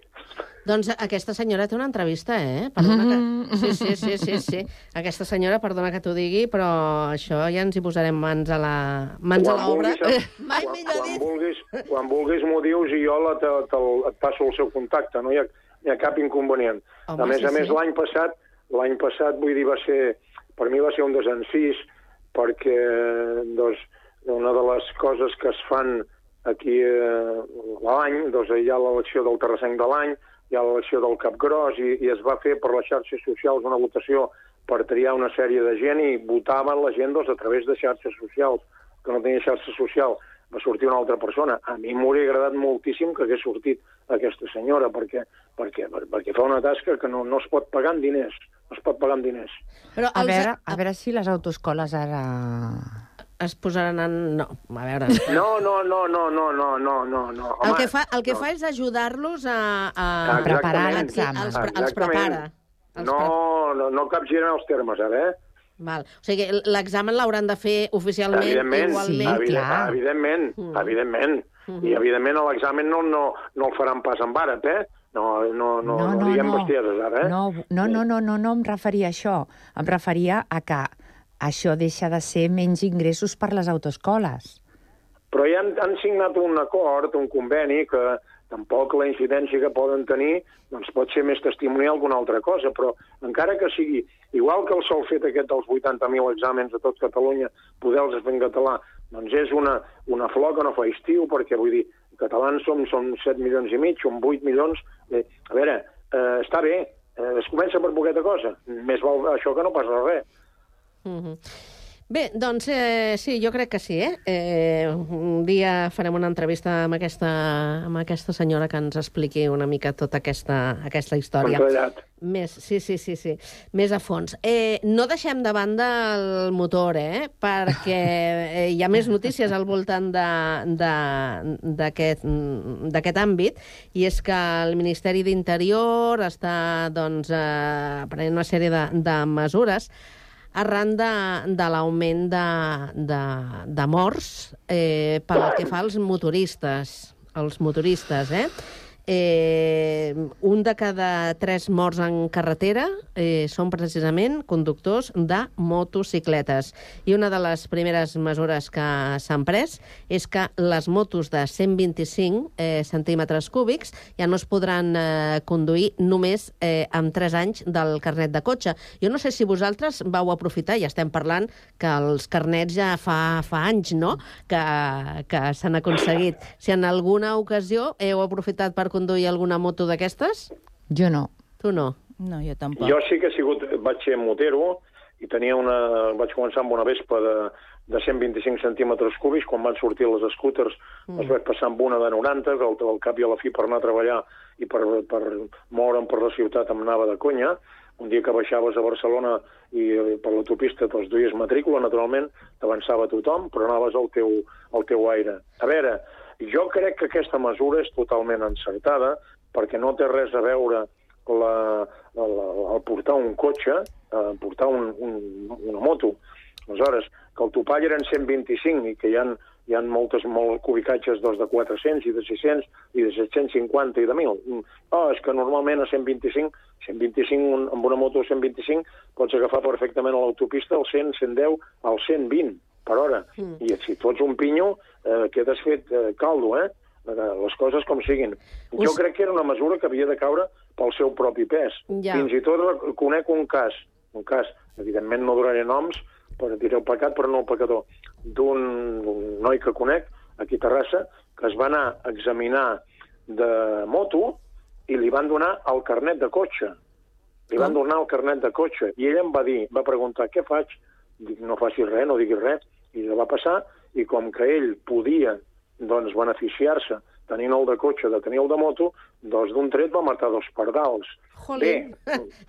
Doncs aquesta senyora té una entrevista, eh? Perdona que... Sí, sí, sí, sí, sí. Aquesta senyora, perdona que t'ho digui, però això ja ens hi posarem mans a la mans a l'obra. vulguis, Mai quan, millor quan dit. vulguis, quan vulguis m'ho dius i jo la, te, te, et passo el seu contacte, no hi ha, hi ha cap inconvenient. Home, a més sí, a més, sí. l'any passat, l'any passat, vull dir, va ser, per mi va ser un desencís, perquè doncs, una de les coses que es fan aquí eh, l'any, doncs hi ha l'elecció del terrassenc de l'any, hi ha l'elecció del Capgròs i, i es va fer per les xarxes socials una votació per triar una sèrie de gent i votaven la gent doncs, a través de xarxes socials, que no tenia xarxa social va sortir una altra persona. A mi m'hauria agradat moltíssim que hagués sortit aquesta senyora, perquè, perquè, perquè fa una tasca que no, no es pot pagar amb diners. No es pot pagar amb diners. Però els... a, veure, a veure si les autoescoles ara es posaran en... No, a veure... No, no, no, no, no, no, no, no. Home, el que fa, el que no. fa és ajudar-los a, a... Preparar l'examen. Els, els prepara. Els no, no, no capgiren els termes, ara, eh? Val. O sigui, l'examen l'hauran de fer oficialment Evidentment, igualment. evident, evidentment, Mm. evidentment. Mhm. I evidentment l'examen no, no, no el faran pas amb àrab, eh? No, no, no, no, no, diguem no. bestieses ara, eh? No, no, no, no, no, no em referia a això. Em referia a que això deixa de ser menys ingressos per les autoescoles. Però ja han, han signat un acord, un conveni, que tampoc la incidència que poden tenir doncs pot ser més testimonial que una altra cosa, però encara que sigui igual que el sol fet aquest dels 80.000 exàmens a tot Catalunya, poder-los fer en català, doncs és una, una flor que no fa estiu, perquè vull dir, catalans som, som 7 milions i mig, som 8 milions... Eh, a veure, eh, està bé, eh, es comença per poqueta cosa. Més val això que no passa res. Mhm. Bé, doncs eh, sí, jo crec que sí, eh? eh? Un dia farem una entrevista amb aquesta, amb aquesta senyora que ens expliqui una mica tota aquesta, aquesta història. Controllat. Més, sí, sí, sí, sí, més a fons. Eh, no deixem de banda el motor, eh? Perquè eh, hi ha més notícies al voltant de- de- d'aquest d'aquest àmbit, i és que el Ministeri d'Interior està doncs, eh, prenent una sèrie de, de mesures arran de, de l'augment de, de, de morts eh, pel que fa als motoristes, els motoristes, eh? Eh, un de cada tres morts en carretera eh, són precisament conductors de motocicletes. I una de les primeres mesures que s'han pres és que les motos de 125 eh, centímetres cúbics ja no es podran eh, conduir només eh, amb 3 anys del carnet de cotxe. Jo no sé si vosaltres vau aprofitar, i estem parlant que els carnets ja fa, fa anys no? que, que s'han aconseguit. Si en alguna ocasió heu aprofitat per conduir alguna moto d'aquestes? Jo no. Tu no? No, jo tampoc. Jo sí que he sigut, vaig ser motero i tenia una, vaig començar amb una Vespa de, de 125 centímetres cúbics, quan van sortir les scooters mm. els vaig passar amb una de 90, que al, al cap i a la fi per anar a treballar i per, per moure'm per la ciutat em anava de conya. Un dia que baixaves a Barcelona i eh, per l'autopista te'ls duies matrícula, naturalment, t'avançava tothom, però anaves al teu, al teu aire. A veure, jo crec que aquesta mesura és totalment encertada, perquè no té res a veure la, la, la, el portar un cotxe, eh, portar un, un, una moto. Aleshores, que el topall eren 125 i que hi ha, hi ha moltes molt cubicatges doncs, de 400 i de 600 i de 750 i de 1.000. Mm. Oh, és que normalment a 125, 125 un- amb una moto de 125 pots agafar perfectament a l'autopista al 100, 110, al 120 per hora. Mm. I si fots un pinyo, eh, quedes fet eh, caldo, eh? Eh, Les coses com siguin. Jo Us- crec que era una mesura que havia de caure pel seu propi pes. Ja. Fins i tot conec un cas, un cas, evidentment no donaré noms, per dir el pecat però no el pecador, d'un un noi que conec, aquí a Terrassa, que es va anar a examinar de moto i li van donar el carnet de cotxe. Li van donar el carnet de cotxe. I ell em va dir, va preguntar, què faig? Dic, no facis res, no diguis res. I la va passar, i com que ell podia doncs, beneficiar-se tenint el de cotxe de tenir el de moto, doncs d'un tret va matar dos pardals. Jolín.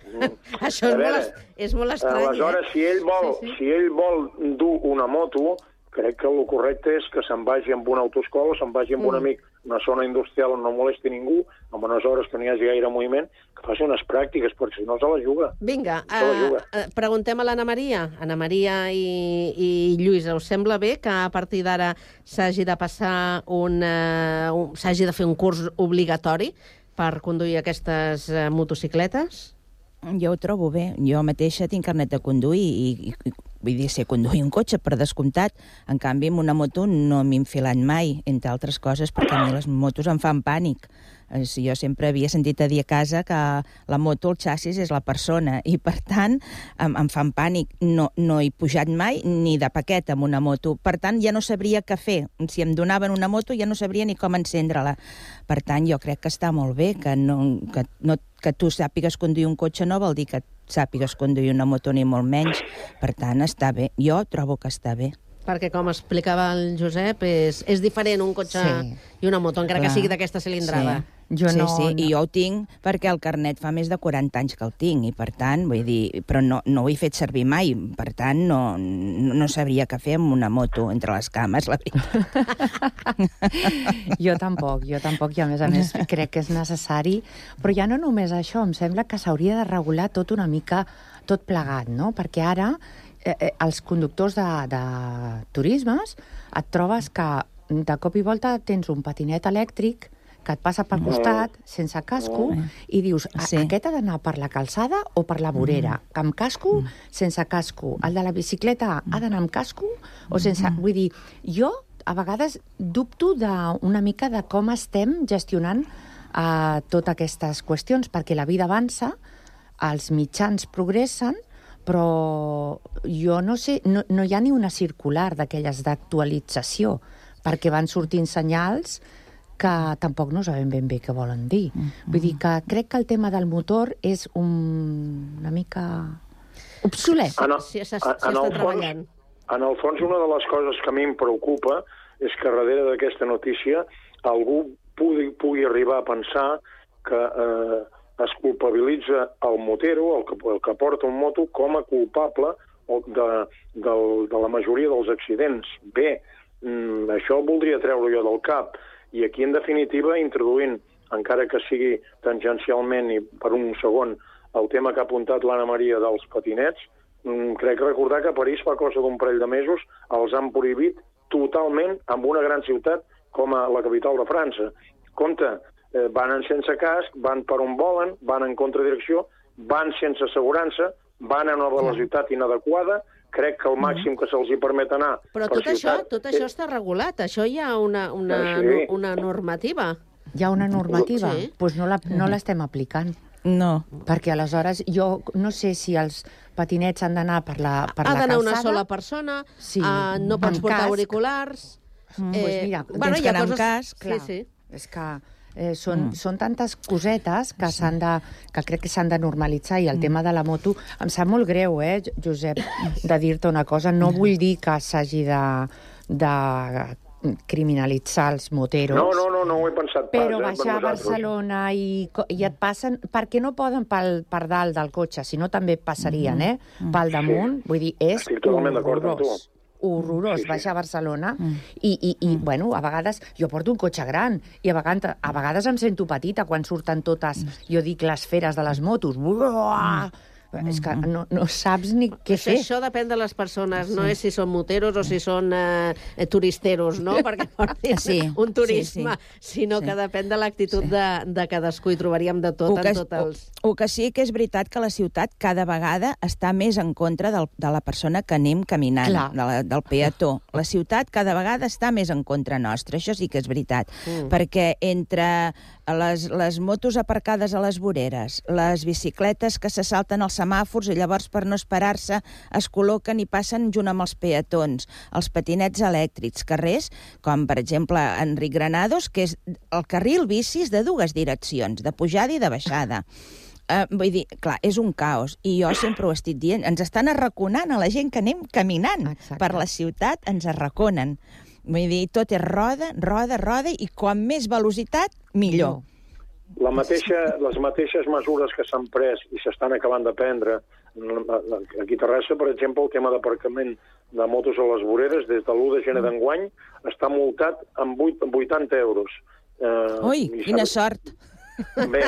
Això és A molt, veure, es- és molt estrany, Aleshores, eh? si ell vol, Sí, sí. si ell vol dur una moto, crec que el correcte és que se'n vagi amb una autoescola, se'n vagi amb un Mm. amic a una zona industrial on no molesti ningú, amb unes hores que no hi hagi gaire moviment, que faci unes pràctiques, perquè si no se la juga. Vinga, Se la uh, juga. uh, preguntem a l'Anna Maria. Anna Maria i, i Lluïsa, us sembla bé que a partir d'ara s'hagi de passar un, uh, un s'hagi de fer un curs obligatori per conduir aquestes uh, motocicletes? Jo ho trobo bé. Jo mateixa tinc carnet de conduir i, i, i vull dir, sé conduir un cotxe, per descomptat. En canvi, amb una moto no m'he enfilat mai, entre altres coses, perquè a mi les motos em fan pànic. Eh, jo sempre havia sentit a dir a casa que la moto, el xassis, és la persona, i per tant em, em fan pànic. No, no he pujat mai ni de paquet amb una moto. Per tant, ja no sabria què fer. Si em donaven una moto ja no sabria ni com encendre-la. Per tant, jo crec que està molt bé que, no, que, no, que tu sàpigues conduir un cotxe no vol dir que sàpigues conduir una moto ni molt menys. Per tant, està bé. Jo trobo que està bé. Perquè, com explicava el Josep, és, és diferent un cotxe Sí. i una moto, encara Clar. que sigui d'aquesta cilindrada. Sí. sí, sí, i jo ho tinc perquè el carnet fa més de 40 anys que el tinc, i per tant, vull dir, però no, no ho he fet servir mai, per tant, no, no, no sabria què fer amb una moto entre les cames, la veritat. Jo tampoc, jo tampoc, i a més a més crec que és necessari. Però ja no només això, em sembla que s'hauria de regular tot una mica, tot plegat, no? Perquè ara eh, eh, els conductors de, de turismes et trobes que de cop i volta tens un patinet elèctric que et passa pel costat, sense casco, i dius, sí. aquest ha d'anar per la calçada o per la vorera? Amb casco, sense casco? El de la bicicleta ha d'anar amb casco o sense... Vull dir, jo a vegades dubto de, una mica de com estem gestionant uh, totes aquestes qüestions, perquè la vida avança, els mitjans progressen, però jo no sé, no, no hi ha ni una circular d'aquelles d'actualització, perquè van sortint senyals que tampoc no sabem ben bé què volen dir. Mm -hmm. Vull dir que crec que el tema del motor és un, una mica obsolet. En el, Si en, en, el fons, en el fons, una de les coses que a mi em preocupa és que darrere d'aquesta notícia algú pugui, pugui arribar a pensar que eh, es culpabilitza el motero, el que, el que porta un moto, com a culpable de, del, de la majoria dels accidents. Bé, mm, això voldria treure jo del cap. I aquí, en definitiva, introduint, encara que sigui tangencialment i per un segon, el tema que ha apuntat l'Anna Maria dels patinets, mm, crec recordar que a París fa cosa d'un parell de mesos els han prohibit totalment amb una gran ciutat com a la capital de França. Compte, eh, van en sense casc, van per on volen, van en contradirecció, van sense assegurança, van a una velocitat inadequada, crec que el màxim que se'ls hi permet anar Però per tot això, ciutat tot això està regulat, això hi ha una, una, Eh, sí. una normativa. Hi ha una normativa, Sí. doncs no la- no l'estem aplicant. No. Perquè aleshores jo no sé si els patinets han d'anar per la, per ha la d'anar calçada... una sola persona, Sí, uh, no pots portar casc. auriculars... Mm, pues mira, bueno, tens hi que ha anar amb coses... casc, sí, clar. sí. És que eh, són, mm. són tantes cosetes que, s'han de, que crec que s'han de normalitzar i el mm. tema de la moto em sap molt greu, eh, Josep, de dir-te una cosa. No vull dir que s'hagi de, de criminalitzar els moteros. No, no, no, no ho he pensat pas. Però eh, per baixar a. Barcelona i, i et passen... Perquè no poden pel, per dalt del cotxe, si no també passarien, eh? Pel damunt. Vull dir, és Estic totalment d'acord amb tu. Horrorós. Sí, sí. baixar a Barcelona. I, i, i bueno, a vegades... Jo porto un cotxe gran i a vegades, a vegades em sento petita quan surten totes, jo dic, les feres de les motos. Buah! És que no, no saps ni què Això, fer. això depèn de les persones, no és si són moteros o si són eh, turisteros, no? Perquè portin Sí, un turisme, sí, sí. sinó que depèn de l'actitud de, de cadascú i trobaríem de tot el que, en tots els... o, o que sí que és veritat que la ciutat cada vegada està més en contra del, de la persona que anem caminant, Clar. de la, del peató. La ciutat cada vegada està més en contra nostra, això sí que és veritat. Mm. Perquè entre les, les motos aparcades a les voreres, les bicicletes que se salten als semàfors i llavors per no esperar-se es col·loquen i passen junt amb els peatons, els patinets elèctrics, carrers, com per exemple Enric Granados, que és el carril bicis de dues direccions, de pujada i de baixada. Uh, vull dir, clar, és un caos, i jo sempre ho estic dient, ens estan arraconant a la gent que anem caminant Exacte. per la ciutat, ens arraconen. Vull dir, tot és roda, roda, roda, i com més velocitat, millor. La mateixa, les mateixes mesures que s'han pres i s'estan acabant de prendre mm, aquí a Terrassa, per exemple, el tema d'aparcament de motos a les voreres, des de l'1 de gener d'enguany, està multat amb 8, amb 80 euros. Eh, Ui, quina sort! Bé,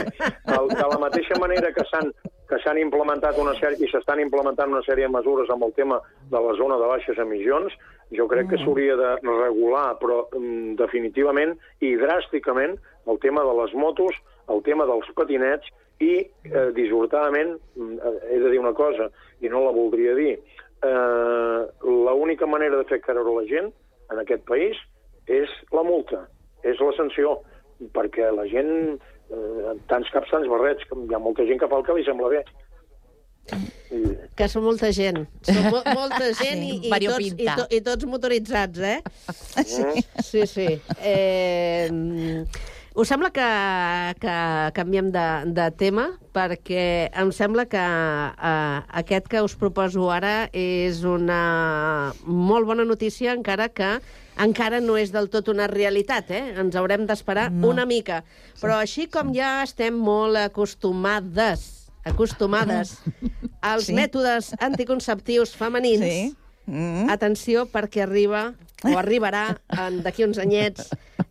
de la mateixa manera que s'han que s'han implementat una sèrie i s'estan implementant una sèrie de mesures amb el tema de la zona de baixes emissions, jo crec que s'hauria de regular, però mm, definitivament i dràsticament, el tema de les motos, el tema dels patinets i, eh, dissortadament, mm, eh, he de dir una cosa, i no la voldria dir, eh, l'única manera de fer creure la gent en aquest país és la multa, és la sanció, perquè la gent, eh, tants caps, tants barrets, hi ha molta gent que fa el que li sembla bé. Que són molta gent. Són mo molta gent i, i, tots, i, to i tots motoritzats, eh? Sí. Sí, sí. Eh, us sembla que, que canviem de, de tema? Perquè em sembla que eh, aquest que us proposo ara és una molt bona notícia, encara que encara no és del tot una realitat, eh? Ens haurem d'esperar No. una mica. Però així com ja estem molt acostumades acostumades als Sí. mètodes anticonceptius femenins, Sí. Mm. atenció perquè arriba o arribarà en- d'aquí uns anyets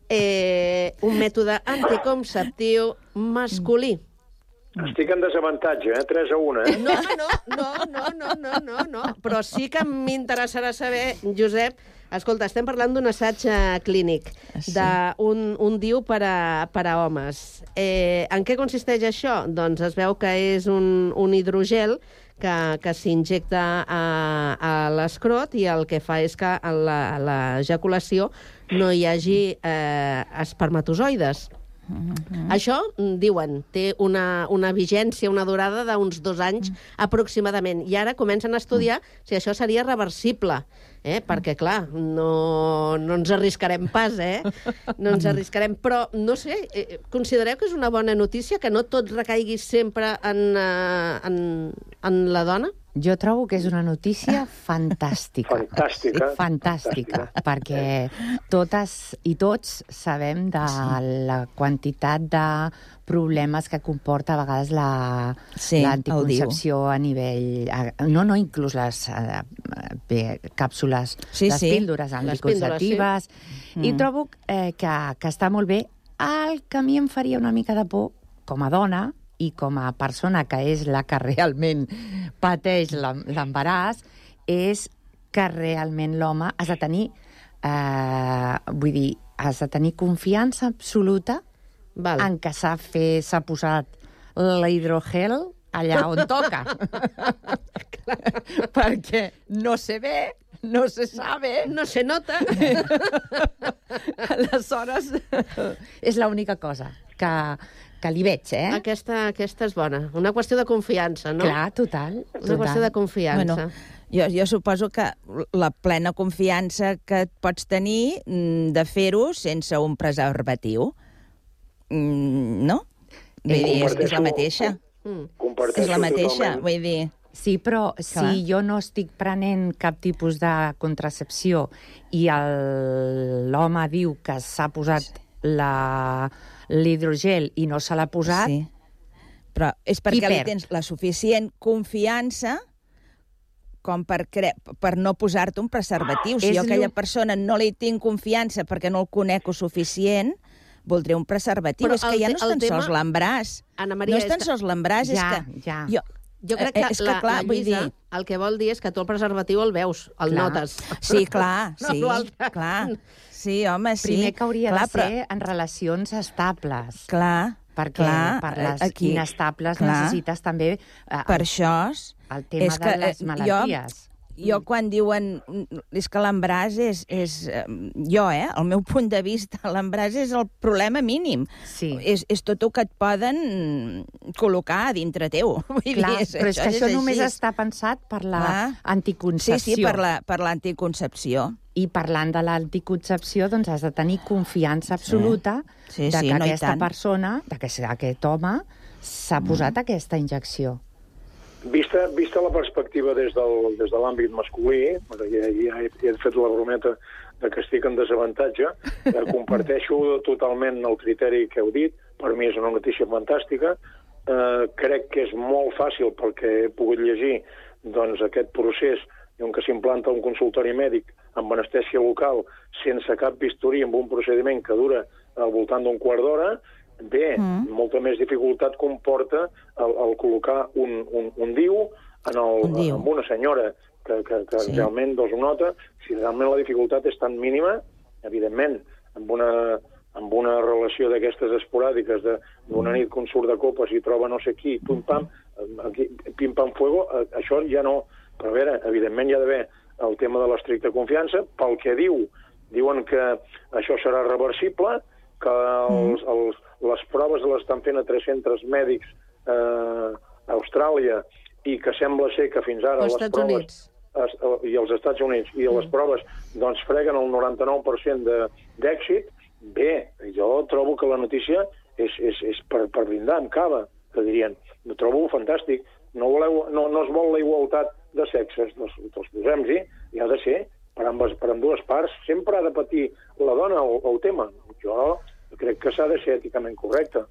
eh, un mètode anticonceptiu masculí. Estic en desavantatge, eh? 3 a 1, eh? No, no, no, no, no, no, no, no. Però sí que m'interessarà saber, Josep, escolta, estem parlant d'un assaig eh, clínic, Sí. d'un un diu per a, per a homes. Eh, en què consisteix això? Doncs es veu que és un, un hidrogel que, que s'injecta a, a l'escrot i el que fa és que a la- a l'ejaculació no hi hagi eh, espermatozoides. Mm. Això, mm, diuen, té una, una vigència, una durada d'uns dos anys mm. aproximadament. I ara comencen a estudiar mm. si això seria reversible. Eh? Perquè, clar, no, no ens arriscarem pas, eh? No ens arriscarem. Però, no sé, eh, considereu que és una bona notícia que no tot recaigui sempre en, eh, en, en la dona? Jo trobo que és una notícia fantàstica. Fantàstica. Fantàstica, perquè totes i tots sabem de la quantitat de problemes que comporta a vegades la Sí, l'anticoncepció a nivell... a- No, no, inclús les eh, bé, càpsules, Sí, les sí. píldores Les píldores, anticonceptives... Mm. I trobo eh, que, que està molt bé. El que a mi em faria una mica de por, com a dona, i com a persona que és la que realment pateix l'em- l'embaràs, és que realment l'home has de tenir, eh, vull dir, has de tenir confiança absoluta Val. en que s'ha fet, s'ha posat l'hidrogel allà on toca. Perquè no se ve, no se sabe. No se nota. Aleshores, és l'única cosa que, que li veig, eh? Aquesta, aquesta és bona. Una qüestió de confiança, no? Clar, total. Una total. qüestió de confiança. Bueno, jo, jo suposo que la plena confiança que et pots tenir mm, de fer-ho sense un preservatiu. Mm, no? Vull Eh, dir, és, és la mateixa. Mm. És la mateixa, vull dir... Sí, però Clar. si jo no estic prenent cap tipus de contracepció i el- l'home diu que s'ha posat la- l'hidrogel i no se l'ha posat, Sí. Però és perquè li tens la suficient confiança com per, cre per no posar-te un preservatiu. Si És jo aquella persona no li tinc confiança perquè no el conec o suficient, voldré un preservatiu. Però és que ja no és tan tema- sols l'embràs. No és tan sols l'embràs, Ja, és que... ja. Jo, Jo crec que, Eh, és que, la, clar, la vull Lluïsa dir- el que vol dir és que tu el preservatiu el veus, el Clar. notes. Sí, clar, No, sí, l'altre. clar. Sí, home, sí. primer que hauria clar, de ser en relacions estables. Clar, perquè clar, per les aquí- inestables clar. necessites també eh, Per això... és- el tema és que, de les eh, malalties. Jo, jo quan diuen... És que l'embràs és, és... Jo, eh? El meu punt de vista, l'embràs és el problema mínim. Sí. És, és tot el que et poden col·locar a dintre teu. Vull Clar, dir, però és que això només així. està pensat per la anticoncepció. Sí, sí, per la- per l'anticoncepció. I parlant de l'anticoncepció, doncs has de tenir confiança absoluta Sí, de sí, que no aquesta. Mm. persona, de que aquest home, s'ha posat aquesta injecció. Vista, vista la perspectiva des, del, des de l'àmbit masculí, ja, ja he, he fet la brometa de que estic en desavantatge, eh, comparteixo totalment el criteri que heu dit, per mi és una notícia fantàstica, eh, crec que és molt fàcil perquè he pogut llegir doncs, aquest procés en què s'implanta un consultori mèdic amb anestèsia local sense cap bisturí, amb un procediment que dura al voltant d'un quart d'hora, bé, mm. molta més dificultat comporta el, el col·locar un, un, un diu en, el, Un diu. en una senyora que, que, que Sí. realment doncs, ho nota. Si realment la dificultat és tan mínima, evidentment, amb una, amb una relació d'aquestes esporàdiques, de- d'una nit que un surt de copes i troba no sé qui, pim-pam, aquí, pim-pam-fuego, eh, això ja no, Però a veure, evidentment hi ha d'haver el tema de l'estricta confiança. Pel que diu, diuen que això serà reversible, que els, els, les proves les estan fent a tres centres mèdics eh, a Austràlia i que sembla ser que fins ara les Estats proves... Units. Es, I als Estats Units. I les proves doncs freguen el 99% de- d'èxit. Bé, jo trobo que la notícia és, és, és per, per brindar amb cava, que dirien. Ho trobo fantàstic. No, voleu, no, no es vol la igualtat de sexes, doncs, doncs posem-hi, i ha de ser per ambes, per ambdues parts. Sempre ha de patir la dona el, el tema. Jo crec que s'ha de ser èticament correcte.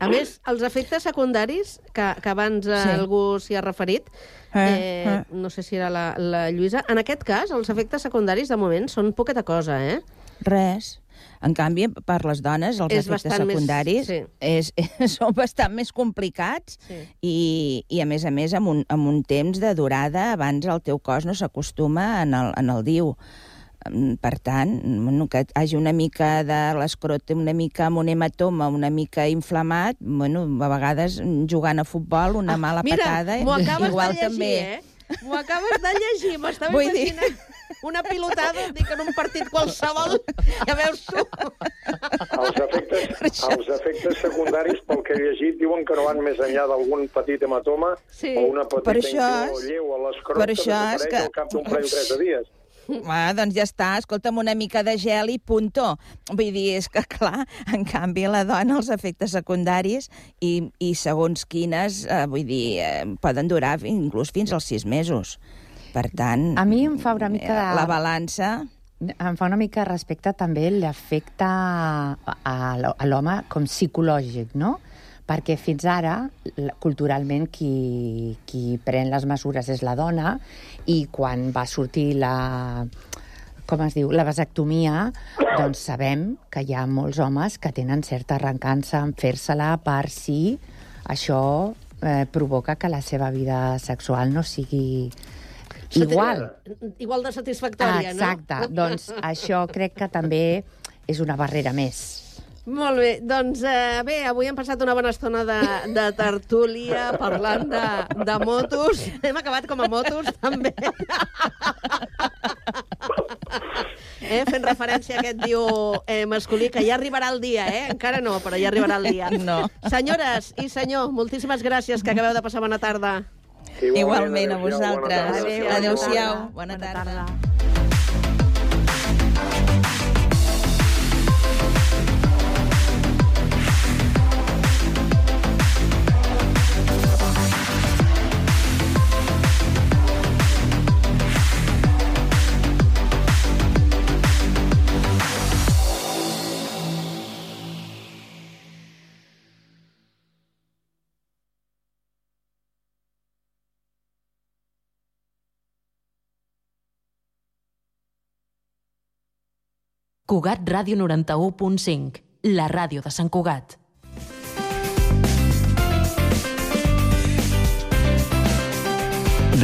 A més, els efectes secundaris, que, que abans eh, Sí. algú s'hi ha referit, Eh, eh, eh. no sé si era la, la Lluïsa, en aquest cas, els efectes secundaris, de moment, són poqueta cosa, eh? Res. En canvi, per les dones, els És efectes bastant més- secundaris sí. és, són bastant més complicats Sí. i, i, a més a més, amb un, amb un temps de durada abans el teu cos no s'acostuma en, el, en el diu. Per tant, bueno, que hagi una mica de l'escrote, una mica amb un hematoma, una mica inflamat, bueno, a vegades jugant a futbol, una mala Ah, Mira, patada, m'ho acabes igual de llegir, també. eh? M'ho acabes de llegir, m'estava Vull dir- imaginant una pilotada, dic, en un partit qualsevol, ja veus tu. Els efectes, els efectes secundaris, pel que he llegit, diuen que no van més enllà d'algun petit hematoma Sí. o una petita Per això lleu a l'escrot per que això és desapareix que- al cap d'un parell o tres de dies. Ah, doncs ja està, escolta'm, una mica de gel i punto. Vull dir, és que, clar, en canvi, la dona, els efectes secundaris i, i segons quines, eh, vull dir, eh, poden durar inclús fins als sis mesos. Per tant... A mi em fa una mica de... La balança... Em fa una mica respecte també l'efecte a l'home com psicològic, no? Perquè fins ara, culturalment, qui, qui pren les mesures és la dona i quan va sortir la com es diu, la vasectomia, doncs sabem que hi ha molts homes que tenen certa arrencança en fer-se-la per si això eh, provoca que la seva vida sexual no sigui igual. Igual de satisfactòria, Exacte. no? Doncs això crec que també és una barrera més. Molt bé, doncs eh, bé, avui hem passat una bona estona de, de tertúlia parlant de, de motos. Hem acabat com a motos, també. eh, fent referència a aquest diu eh, masculí, que ja arribarà el dia, eh? Encara no, però ja arribarà el dia. No. Senyores i senyor, moltíssimes gràcies, que acabeu de passar bona tarda. Igualment, a vosaltres. Adéu, Adéu-siau. bona Bona tarda. tarda. Cugat Ràdio 91.5, la ràdio de Sant Cugat.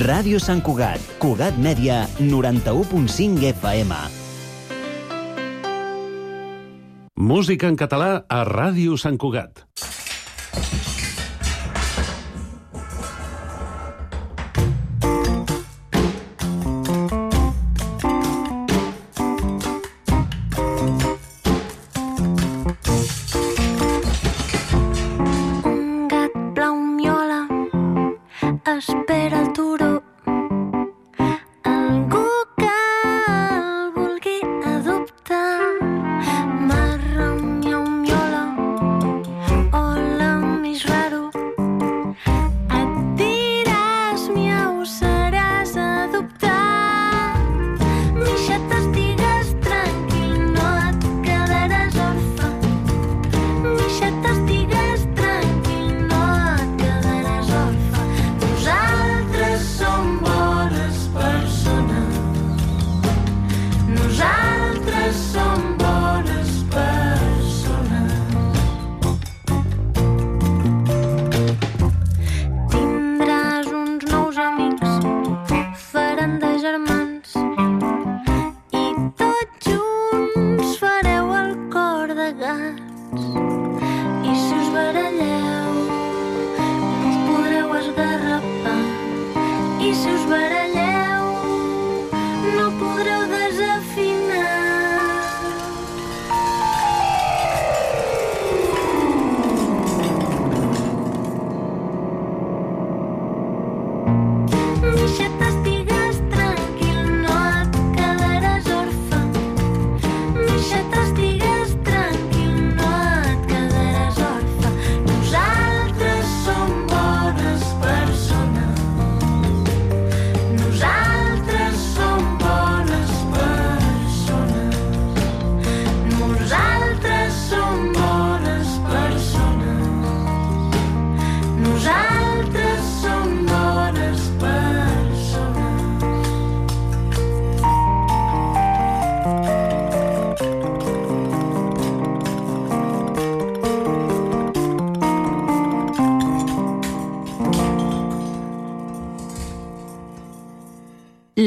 Ràdio Sant Cugat, Cugat Mèdia, 91.5 FM. Música en català a Ràdio Sant Cugat.